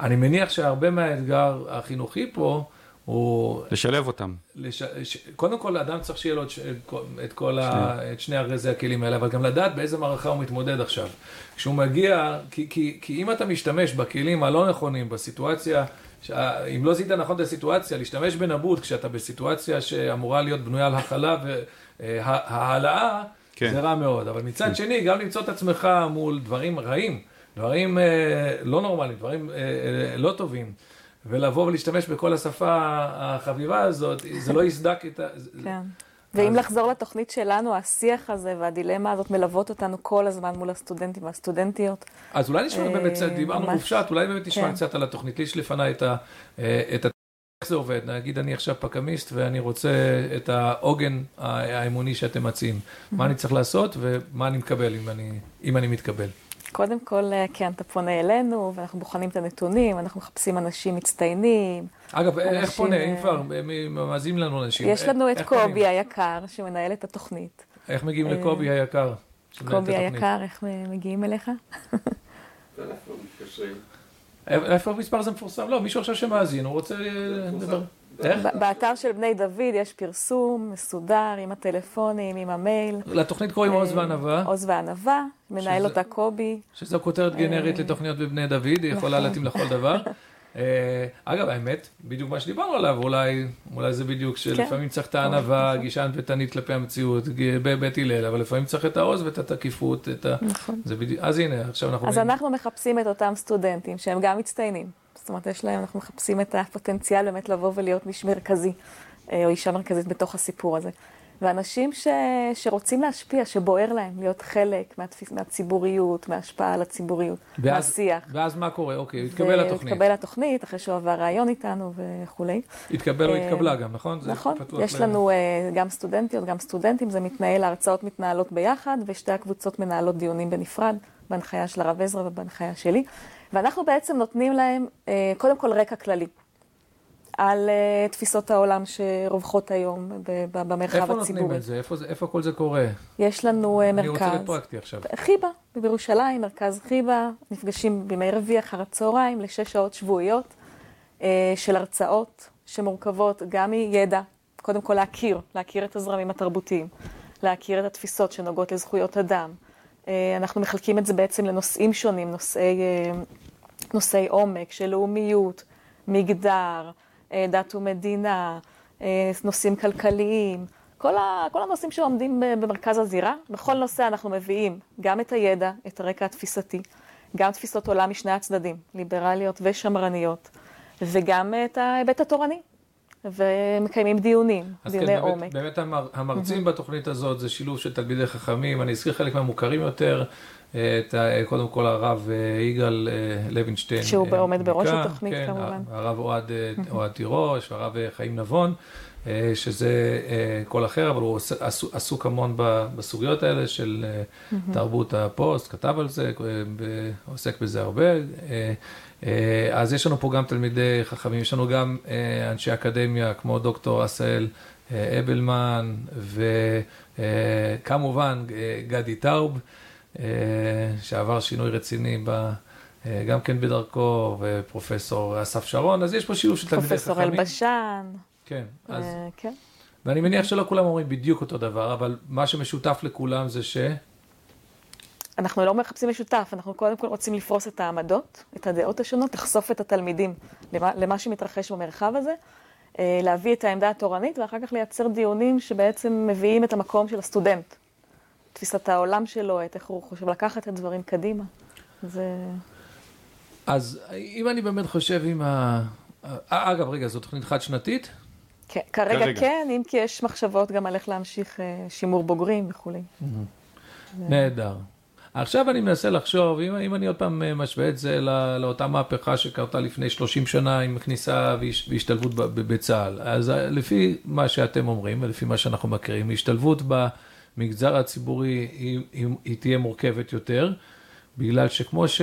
אני מניח שהרבה מהאתגר החינוכי פה הוא... לשלב אותם. לש... קודם כל, אדם צריך שיהיה לו את, ש... את כל ה... את שני ארגזי הכלים האלה, אבל גם לדעת באיזה מערכה הוא מתמודד עכשיו. כשהוא מגיע, כי, כי, כי אם אתה משתמש בכלים הלא נכונים, בסיטואציה, ש... אם לא זיהית נכון את הסיטואציה, להשתמש בנבוט כשאתה בסיטואציה שאמורה להיות בנויה על הכלה והעלאה, כן. זה רע מאוד. אבל מצד כן. שני, גם למצוא את עצמך מול דברים רעים. דברים אה, לא נורמליים, דברים אה, אה, לא טובים, ולבוא ולהשתמש בכל השפה החביבה הזאת, זה לא יסדק את ה... כן. ואם אז... לחזור לתוכנית שלנו, השיח הזה והדילמה הזאת מלוות אותנו כל הזמן מול הסטודנטים והסטודנטיות. אז אולי נשמע באמת דיברנו מופשט, אולי באמת נשמע כן. קצת על התוכנית. יש לפניי את ה... איך זה עובד? נגיד אני עכשיו פקמיסט ואני רוצה את העוגן האמוני שאתם מציעים. מה אני צריך לעשות ומה אני מקבל אם אני מתקבל. קודם כל, אה, כן, אתה פונה אלינו, ואנחנו בוחנים את הנתונים, אנחנו מחפשים אנשים מצטיינים. אגב, אנשים... איך פונה? אם אה, כבר מאזינים לנו אנשים. יש לנו את קובי היקר, שמנהל את התוכנית. איך מגיעים לקובי אה, היקר? קובי היקר, איך מגיעים אליך? איפה המספר הזה מפורסם? לא, מישהו עכשיו שמאזין, הוא רוצה לדבר. באתר של בני דוד יש פרסום מסודר עם הטלפונים, עם המייל. לתוכנית קוראים עוז וענווה. עוז וענווה, מנהל אותה קובי. שזו כותרת גנרית לתוכניות בבני דוד, היא יכולה נכון. להתאים לכל דבר. אה, אגב, האמת, בדיוק מה שדיברנו עליו, אולי, אולי זה בדיוק שלפעמים כן. צריך את הענווה, נכון. גישה אנפתנית כלפי המציאות, בבית הלל, אבל לפעמים צריך את העוז ואת התקיפות, את ה... נכון. אז הנה, עכשיו אנחנו... אז אנחנו מחפשים את אותם סטודנטים שהם גם מצטיינים. זאת אומרת, יש להם, אנחנו מחפשים את הפוטנציאל באמת לבוא ולהיות מיש מרכזי, אה, או אישה מרכזית בתוך הסיפור הזה. ואנשים ש, שרוצים להשפיע, שבוער להם להיות חלק מהתפיס, מהציבוריות, מההשפעה על הציבוריות, ואז, מהשיח. ואז מה קורה? אוקיי, התקבל לתוכנית. התקבל לתוכנית, אחרי שהוא עבר ראיון איתנו וכולי. התקבל או אה, התקבלה גם, נכון? נכון, יש ב... לנו uh, גם סטודנטיות, גם סטודנטים, זה מתנהל, ההרצאות מתנהלות ביחד, ושתי הקבוצות מנהלות דיונים בנפרד, בהנחיה של הרב עזרא ובהנחיה שלי. ואנחנו בעצם נותנים להם אה, קודם כל רקע כללי. על uh, תפיסות העולם שרווחות היום במרחב איפה הציבורי. איפה נותנים את זה? איפה, איפה כל זה קורה? יש לנו uh, מרכז. אני רוצה להיות פרקטי עכשיו. חיבה, בירושלים, מרכז חיבה, נפגשים בימי רביעי אחר הצהריים לשש שעות שבועיות uh, של הרצאות שמורכבות גם מידע, קודם כל להכיר, להכיר את הזרמים התרבותיים, להכיר את התפיסות שנוגעות לזכויות אדם, אה, אנחנו מחלקים את זה בעצם לנושאים שונים, נושאי, אה, נושאי עומק של לאומיות, מגדר, אה, דת ומדינה, נושאים כלכליים, כל, ה, כל הנושאים שעומדים במרכז הזירה. בכל נושא אנחנו מביאים גם את הידע, את הרקע התפיסתי, גם תפיסות עולם משני הצדדים, ליברליות ושמרניות, וגם את ההיבט התורני, ומקיימים דיונים, דיוני כן, עומק. באמת המר, המרצים mm-hmm. בתוכנית הזאת זה שילוב של תלמידי חכמים, אני אזכיר חלק מהמוכרים יותר, את, קודם כל הרב אה, יגאל אה, לוינשטיין. שהוא אה, עומד בראש התוכנית כן, כמובן. הרב אוהד. אוהד תירוש, הרב חיים נבון, שזה קול אחר, אבל הוא עסוק המון בסוגיות האלה של mm-hmm. תרבות הפוסט, כתב על זה, עוסק בזה הרבה. אה, אז יש לנו פה גם תלמידי חכמים, יש לנו גם אה, אנשי אקדמיה כמו דוקטור אה, אבלמן, וכמובן גדי טאוב, שעבר שינוי רציני ב... גם כן בדרכו, ופרופסור אסף שרון, אז יש פה שילוב של תלמידי חכמים. פרופסור אלבשן. כן, אז... כן. ואני מניח שלא כולם אומרים בדיוק אותו דבר, אבל מה שמשותף לכולם זה ש... אנחנו לא מחפשים משותף, אנחנו קודם כל רוצים לפרוס את העמדות, את הדעות השונות, לחשוף את התלמידים למה, למה שמתרחש במרחב הזה, אה, להביא את העמדה התורנית ואחר כך לייצר דיונים שבעצם מביאים את המקום של הסטודנט, תפיסת העולם שלו, את איך הוא חושב לקחת את הדברים קדימה. זה... אז אם אני באמת חושב עם ה... אה, אגב, רגע, זו תוכנית חד-שנתית? כן, כרגע, כרגע כן, אם כי יש מחשבות גם על איך להמשיך אה, שימור בוגרים וכולי. נהדר. עכשיו אני מנסה לחשוב, אם, אם אני עוד פעם אה, משווה את זה לא, לאותה מהפכה שקרתה לפני 30 שנה עם כניסה והשתלבות בצה"ל, אז אה, לפי מה שאתם אומרים ולפי מה שאנחנו מכירים, השתלבות במגזר הציבורי היא, היא, היא תהיה מורכבת יותר, בגלל שכמו ש,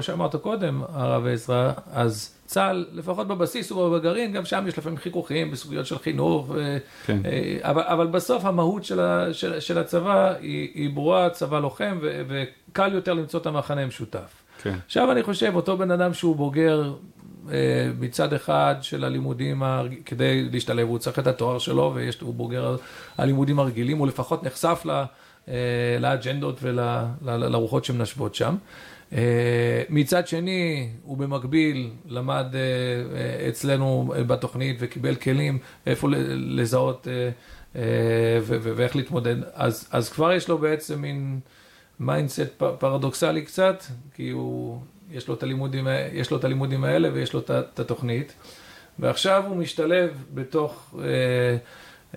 שאמרת קודם, הרב עזרא, אז צה"ל, לפחות בבסיס ובגרעין, גם שם יש לפעמים חיכוכים בסוגיות של חינוך, ו... כן. אה, אבל, אבל בסוף המהות של, ה, של, של הצבא היא, היא ברורה, צבא לוחם, ו, וקל יותר למצוא את המחנה המשותף. כן. עכשיו אני חושב, אותו בן אדם שהוא בוגר אה, מצד אחד של הלימודים, כדי להשתלב, הוא צריך את התואר שלו, והוא בוגר הלימודים הרגילים, הוא לפחות נחשף לה, אה, לאג'נדות ולרוחות שמנשבות שם. אה, מצד שני, הוא במקביל למד אה, אה, אצלנו בתוכנית וקיבל כלים איפה לזהות ואיך להתמודד. אז, אז כבר יש לו בעצם מין mindset פרדוקסלי קצת, כי הוא, יש לו הלימודים, יש לו את הלימודים האלה ויש לו את התוכנית. ועכשיו הוא משתלב בתוך אה,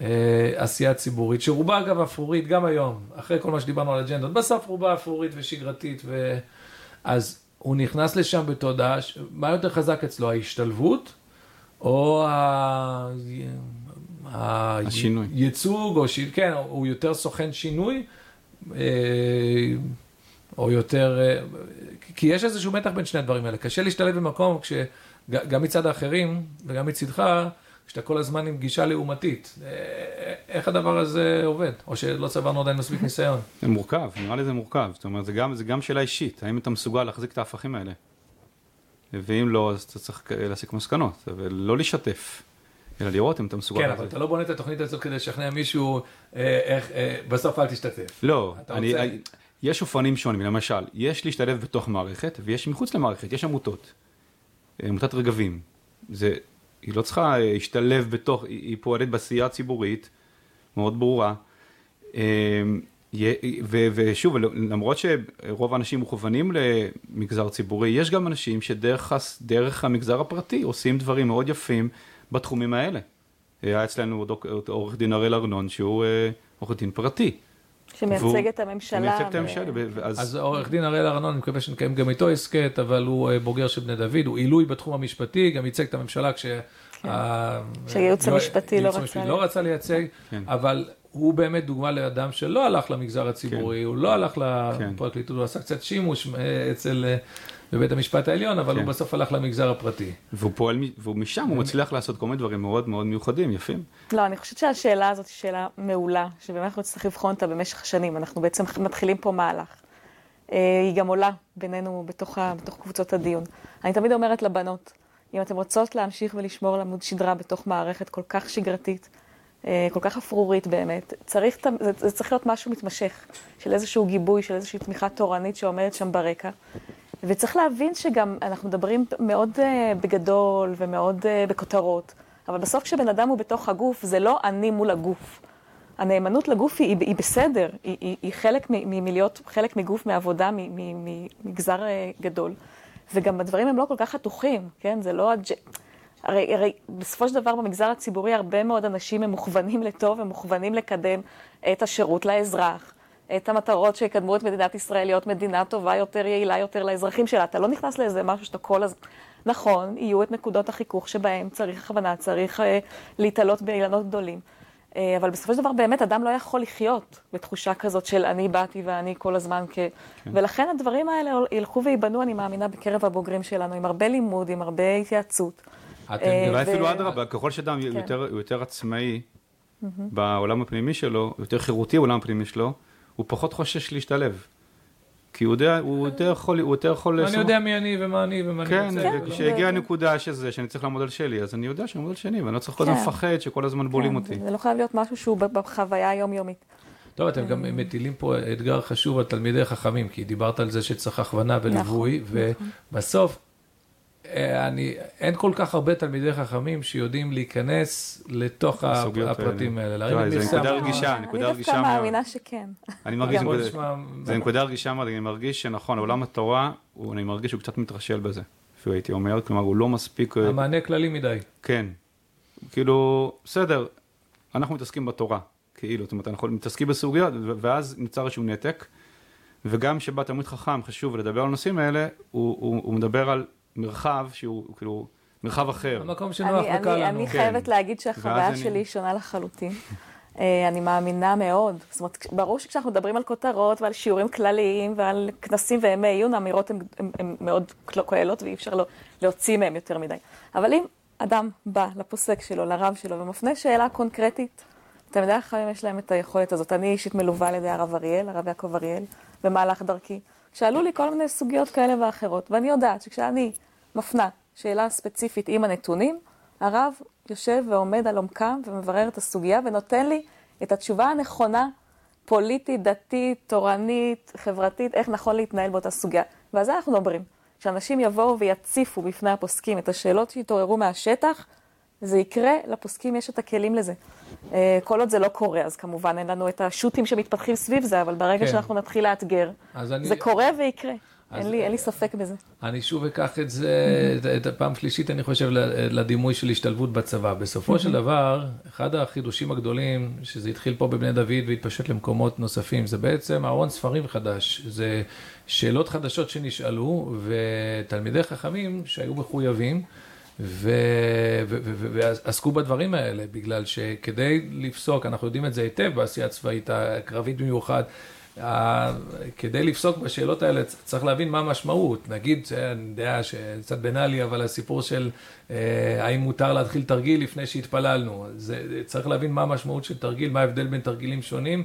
אה, עשייה ציבורית, שרובה אגב אפרורית גם היום, אחרי כל מה שדיברנו על אג'נדות, בסוף רובה אפרורית ושגרתית ו... אז הוא נכנס לשם בתודעה, מה יותר חזק אצלו, ההשתלבות או ה... השינוי. הייצוג, או ש... כן, הוא יותר סוכן שינוי, אה, או יותר... אה, כי יש איזשהו מתח בין שני הדברים האלה. קשה להשתלב במקום כשגם מצד האחרים וגם מצדך, כשאתה כל הזמן עם גישה לעומתית. אה, איך הדבר הזה עובד? או שלא צברנו עדיין מספיק ניסיון? זה מורכב, נראה לי זה מורכב. זאת אומרת, זה גם, זה גם שאלה אישית, האם אתה מסוגל להחזיק את ההפכים האלה? ואם לא, אז אתה צריך להסיק מסקנות, ולא לשתף. אלא לראות אם אתה מסוגל... כן, אבל אתה לא בונה את התוכנית הזאת כדי לשכנע מישהו אה, איך, אה, בסוף אל תשתתף. לא, אני. יש אופנים שונים, למשל, יש להשתלב בתוך מערכת ויש מחוץ למערכת, יש עמותות, עמותת רגבים. זה היא לא צריכה להשתלב בתוך, היא פועלת בעשייה ציבורית מאוד ברורה. אמ, ושוב, למרות שרוב האנשים מוכוונים למגזר ציבורי, יש גם אנשים שדרך המגזר הפרטי עושים דברים מאוד יפים בתחומים האלה. היה אצלנו עורך דין הראל ארנון שהוא אה, עורך דין פרטי. שמייצג את הממשלה. שמייצג את הממשלה. אז עורך דין הראל ארנון, אני מקווה שנקיים גם איתו הסכת, אבל הוא אה, בוגר של בני דוד, הוא עילוי בתחום המשפטי, גם ייצג את הממשלה כש... כן. שהייעוץ המשפטי לא, לא רצה לייצג, כן. אבל הוא באמת דוגמה לאדם שלא הלך למגזר הציבורי, הוא לא הלך לפרקליטות, הוא עשה קצת שימוש אה, אצל... בבית המשפט העליון, אבל כן. הוא בסוף הלך למגזר הפרטי. והוא פועל, ומשם הוא מצליח לעשות כל מיני דברים מאוד מאוד מיוחדים, יפים. לא, אני חושבת שהשאלה הזאת היא שאלה מעולה, שבאמת אנחנו נצטרך לבחון אותה במשך השנים. אנחנו בעצם מתחילים פה מהלך. אה, היא גם עולה בינינו בתוך, בתוך קבוצות הדיון. אני תמיד אומרת לבנות, אם אתן רוצות להמשיך ולשמור על עמוד שדרה בתוך מערכת כל כך שגרתית, אה, כל כך אפרורית באמת, צריך, זה, זה צריך להיות משהו מתמשך, של איזשהו גיבוי, של איזושהי תמיכה תורנית שעומדת שם ברקע. וצריך להבין שגם אנחנו מדברים מאוד uh, בגדול ומאוד uh, בכותרות, אבל בסוף כשבן אדם הוא בתוך הגוף, זה לא אני מול הגוף. הנאמנות לגוף היא, היא בסדר, היא, היא, היא חלק מלהיות חלק מגוף, מעבודה, ממגזר uh, גדול. וגם הדברים הם לא כל כך חתוכים, כן? זה לא... הג'... הרי, הרי בסופו של דבר במגזר הציבורי הרבה מאוד אנשים הם מוכוונים לטוב, הם מוכוונים לקדם את השירות לאזרח, את המטרות שיקדמו את מדינת ישראל להיות מדינה טובה יותר, יעילה יותר לאזרחים שלה. אתה לא נכנס לאיזה משהו שאתה כל הזמן... נכון, יהיו את נקודות החיכוך שבהם צריך הכוונה, צריך אה, להתעלות באילנות גדולים. אה, אבל בסופו של דבר באמת אדם לא יכול לחיות בתחושה כזאת של אני באתי ואני כל הזמן כ... כן. ולכן הדברים האלה ילכו וייבנו, אני מאמינה, בקרב הבוגרים שלנו, עם הרבה לימוד, עם הרבה התייעצות. אה, אולי אפילו אדרבה, ככל שאדם כן. הוא יותר עצמאי בעולם הפנימי שלו, יותר חירותי בעולם הפנימי שלו, הוא פחות חושש להשתלב. כי הוא יודע, הוא יותר יכול, הוא יותר יכול... אני יודע מי אני ומה אני ומה אני רוצה. כן, כשהגיעה הנקודה שזה, שאני צריך לעמוד על שלי, אז אני יודע שאני עומד על שני, ואני לא צריך כל הזמן כן. לפחד שכל הזמן בולים כן, אותי. זה לא חייב להיות משהו שהוא בחוויה היומיומית. טוב, אתם גם מטילים פה אתגר חשוב על תלמידי חכמים, כי דיברת על זה שצריך הכוונה וליווי, נכון, נכון. ובסוף אה, אני, אין כל כך הרבה תלמידי חכמים שיודעים להיכנס לתוך הפרטים האלה. האלה. זה נקודה רגישה, נקודה רגישה מאוד. אני דווקא מאמינה שכן. אני מרגיש, זה נקודה רגישה מאוד, אני מרגיש שנכון, עולם התורה, אני מרגיש שהוא קצת מתרשל בזה, אפילו הייתי אומר, כלומר הוא לא מספיק... אה, המענה כללי מדי. כן, כאילו, בסדר, אנחנו מתעסקים בתורה, כאילו, זאת אומרת, אנחנו מתעסקים בסוגיות, ואז נוצר איזשהו נתק. וגם כשבא תלמיד חכם חשוב לדבר על הנושאים האלה, הוא, הוא, הוא מדבר על מרחב שהוא כאילו מרחב אחר. המקום שנוח אני, וקל אני, לנו. אני כן. חייבת להגיד שהחוויה שלי אני- היא שונה לחלוטין. אה, אני מאמינה מאוד. זאת אומרת, ברור שכשאנחנו מדברים על כותרות ועל שיעורים כלליים ועל כנסים וימי עיון, האמירות הן מאוד כוללות ואי אפשר לא- להוציא מהן יותר מדי. אבל אם אדם בא לפוסק שלו, לרב שלו, ומפנה שאלה קונקרטית, תלמידי החכמים יש להם את היכולת הזאת. אני אישית מלווה על ידי הרב אריאל, הרב יעקב אריאל, במהלך דרכי. שאלו לי כל מיני סוגיות כאלה ואחרות, ואני יודעת שכשאני מפנה שאלה ספציפית עם הנתונים, הרב יושב ועומד על עומקם ומברר את הסוגיה ונותן לי את התשובה הנכונה, פוליטית, דתית, תורנית, חברתית, איך נכון להתנהל באותה סוגיה. ועל זה אנחנו מדברים. שאנשים יבואו ויציפו בפני הפוסקים את השאלות שהתעוררו מהשטח, זה יקרה, לפוסקים יש את הכלים לזה. אה, כל עוד זה לא קורה, אז כמובן אין לנו את השו"תים שמתפתחים סביב זה, אבל ברגע כן. שאנחנו נתחיל לאתגר, אני- זה קורה ויקרה. אין לי, אין לי ספק בזה. אני שוב אקח את זה, את- הפעם שלישית, אני חושב, לדימוי של השתלבות בצבא. בסופו של דבר, אחד החידושים הגדולים, שזה התחיל פה בבני דוד והתפשט למקומות נוספים, זה בעצם ארון ספרים חדש. זה שאלות חדשות שנשאלו, ותלמידי חכמים שהיו מחויבים. ועסקו בדברים האלה, בגלל שכדי לפסוק, אנחנו יודעים את זה היטב בעשייה הצבאית, הקרבית במיוחד, כדי לפסוק בשאלות האלה צריך להבין מה המשמעות. נגיד, אני יודע שקצת בנאלי, אבל הסיפור של אה, האם מותר להתחיל תרגיל לפני שהתפללנו. זה, צריך להבין מה המשמעות של תרגיל, מה ההבדל בין תרגילים שונים.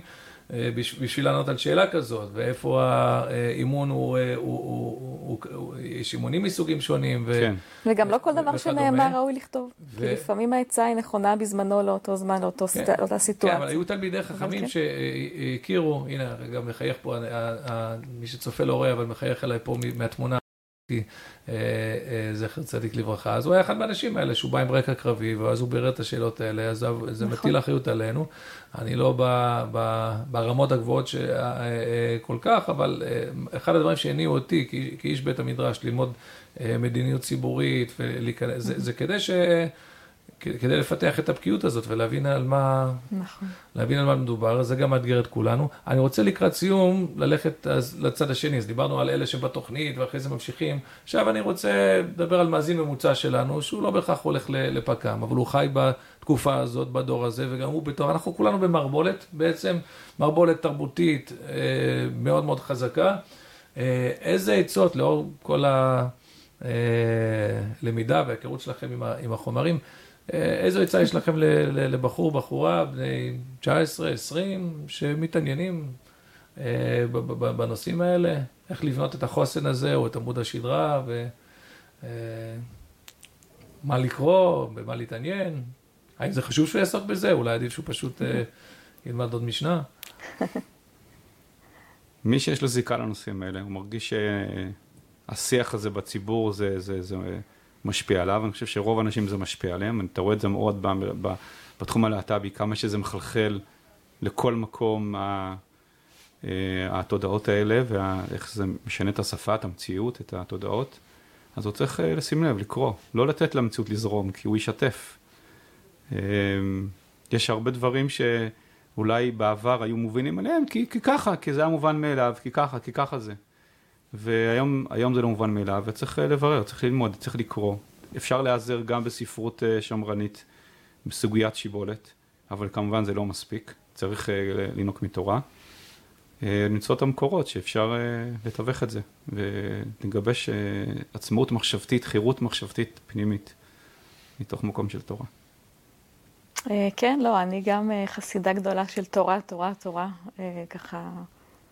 אה, בש- בשביל לענות על שאלה כזאת, ואיפה האימון הוא, אה, הוא, הוא, הוא, הוא, יש אימונים מסוגים שונים. ו... כן. וגם לא כל דבר וכדומה. שנאמר ראוי לכתוב. ו- כי לפעמים העצה היא נכונה בזמנו לאותו זמן, לאותו כן. סט- לאותה כן, סיטואציה. אבל היו תלמידי חכמים כן. שהכירו, הנה, גם מחייך פה, מי שצופה לא רואה, אבל מחייך אליי פה מהתמונה, זכר צדיק לברכה. אז הוא היה אחד מהאנשים האלה, שהוא בא עם רקע קרבי, ואז הוא בירר את השאלות האלה, אז זה נכון. מטיל אחריות עלינו. אני לא ב- ב- ברמות הגבוהות ש- אה, אה, כל כך, אבל אה, אחד הדברים שהניעו אותי כאיש בית המדרש ללמוד אה, מדיניות ציבורית, ולהיכנס, זה- זה כדי ש... כדי לפתח את הבקיאות הזאת ולהבין על מה, נכון. להבין על מה מדובר, זה גם מאתגר את כולנו. אני רוצה לקראת סיום ללכת אז לצד השני, אז דיברנו על אלה שבתוכנית ואחרי זה ממשיכים. עכשיו אני רוצה לדבר על מאזין ממוצע שלנו, שהוא לא בהכרח הולך לפק"ם, אבל הוא חי בתקופה הזאת, בדור הזה, וגם הוא בתור, אנחנו כולנו במערבולת בעצם, מערבולת תרבותית אה, מאוד מאוד חזקה. אה, איזה עצות לאור כל הלמידה וההיכרות שלכם עם ה- החומרים, אה, איזו עצה יש לכם לבחור, בחורה, בני 19, 20, שמתעניינים אה, בנושאים האלה? איך לבנות את החוסן הזה, או את עמוד השדרה, ומה לקרוא, במה להתעניין? האם זה חשוב שהוא יעסוק בזה? אולי עדיף שהוא פשוט אה, ילמד עוד משנה? מי שיש לו זיקה לנושאים האלה, הוא מרגיש שהשיח הזה בציבור זה, זה, זה משפיע עליו, אני חושב שרוב האנשים זה משפיע עליהם, אתה רואה את זה מאוד ב, ב, בתחום הלהט"בי, כמה שזה מחלחל לכל מקום ה, אה, התודעות האלה, ואיך זה משנה את השפה, את המציאות, את התודעות, אז הוא צריך אה, לשים לב, לקרוא, לא לתת למציאות לזרום, כי הוא ישתף. אה, יש הרבה דברים שאולי בעבר היו מובינים עליהם, כי, כי ככה, כי זה היה מובן מאליו, כי ככה, כי ככה זה. והיום היום זה לא מובן מאליו, וצריך אה, לברר, צריך ללמוד, צריך לקרוא. אפשר להיעזר גם בספרות אה, שמרנית, בסוגיית שיבולת, אבל כמובן זה לא מספיק, צריך אה, לנהוג מתורה. למצוא את המקורות שאפשר לתווך את זה, ולגבש עצמאות מחשבתית, חירות מחשבתית פנימית, מתוך מקום של תורה. כן, לא, אני גם חסידה גדולה של תורה, תורה, תורה, ככה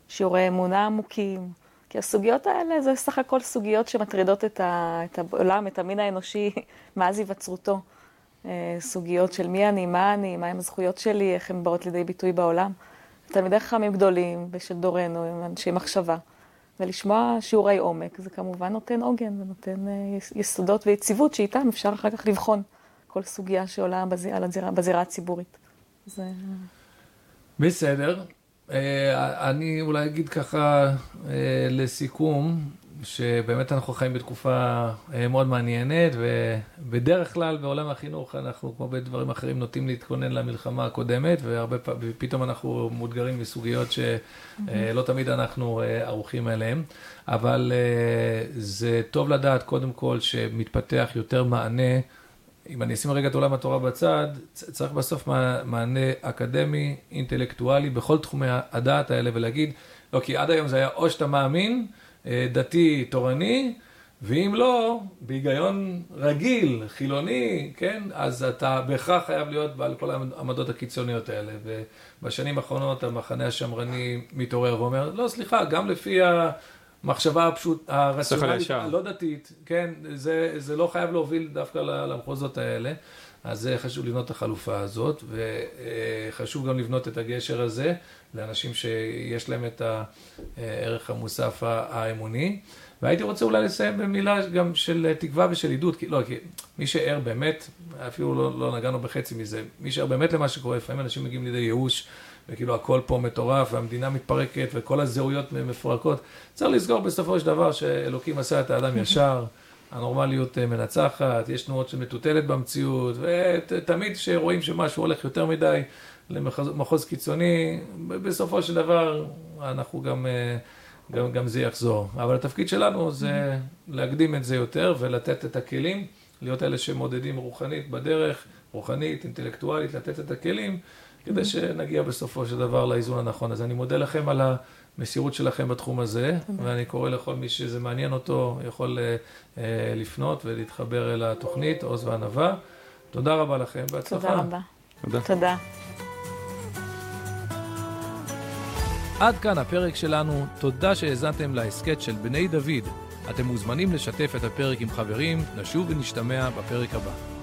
שיעורי אמונה עמוקים, כי הסוגיות האלה זה סך הכל סוגיות שמטרידות את, ה, את העולם, את המין האנושי מאז היווצרותו. אה, סוגיות של מי אני, מה אני, מהם הזכויות שלי, איך הן באות לידי ביטוי בעולם. תלמידי חכמים גדולים ושל דורנו הם אנשי מחשבה. ולשמוע שיעורי עומק, זה כמובן נותן עוגן, זה נותן אה, יס- יסודות ויציבות שאיתם אפשר אחר כך לבחון כל סוגיה שעולה בזירה, בזירה הציבורית. זה... בסדר. אה, אני אולי אגיד ככה אה, לסיכום, שבאמת אנחנו חיים בתקופה אה, מאוד מעניינת, ובדרך כלל בעולם החינוך אנחנו, כמו בדברים אחרים, נוטים להתכונן למלחמה הקודמת, ופתאום אנחנו מאותגרים מסוגיות שלא תמיד אנחנו ערוכים אליהן. אבל זה טוב לדעת, קודם כל, שמתפתח יותר מענה. אם אני אשים רגע את עולם התורה בצד, צריך בסוף מענה אקדמי, אינטלקטואלי, בכל תחומי הדעת האלה, ולהגיד, לא, כי עד היום זה היה או שאתה מאמין, אה, דתי, תורני, ואם לא, בהיגיון רגיל, חילוני, כן, אז אתה בהכרח חייב להיות בעל כל העמדות הקיצוניות האלה. ובשנים האחרונות המחנה השמרני מתעורר ואומר, לא, סליחה, גם לפי המחשבה הפשוט, הרציונלית, הלא דתית, כן, זה, זה לא חייב להוביל דווקא למחוזות האלה. אז זה חשוב לבנות את החלופה הזאת, וחשוב גם לבנות את הגשר הזה לאנשים שיש להם את הערך המוסף האמוני. והייתי רוצה אולי לסיים במילה גם של תקווה ושל עידוד, כי לא, כי מי שער באמת, אפילו לא, לא נגענו בחצי מזה, מי שער באמת למה שקורה, לפעמים אנשים מגיעים לידי ייאוש, וכאילו הכל פה מטורף, והמדינה מתפרקת, וכל הזהויות מפורקות. צריך לזכור בסופו של דבר שאלוקים עשה את האדם ישר. הנורמליות אה, מנצחת, יש תנועות של מטוטלת במציאות, ותמיד כשרואים שמשהו הולך יותר מדי למחוז קיצוני, בסופו של דבר אנחנו גם, אה, גם, גם זה יחזור. אבל התפקיד שלנו זה להקדים את זה יותר ולתת את הכלים, להיות אלה שמודדים רוחנית בדרך, רוחנית, אינטלקטואלית, לתת את הכלים, כדי שנגיע בסופו של דבר לאיזון הנכון. אז אני מודה לכם על. המסירות שלכם בתחום הזה, ואני קורא לכל מי שזה מעניין אותו, יכול uh, לפנות ולהתחבר אל התוכנית, עוז וענווה. תודה רבה לכם, בהצלחה. תודה רבה. תודה. תודה. עד כאן הפרק שלנו, תודה שהאזנתם להסכת של בני דוד. אתם מוזמנים לשתף את הפרק עם חברים, נשוב ונשתמע בפרק הבא.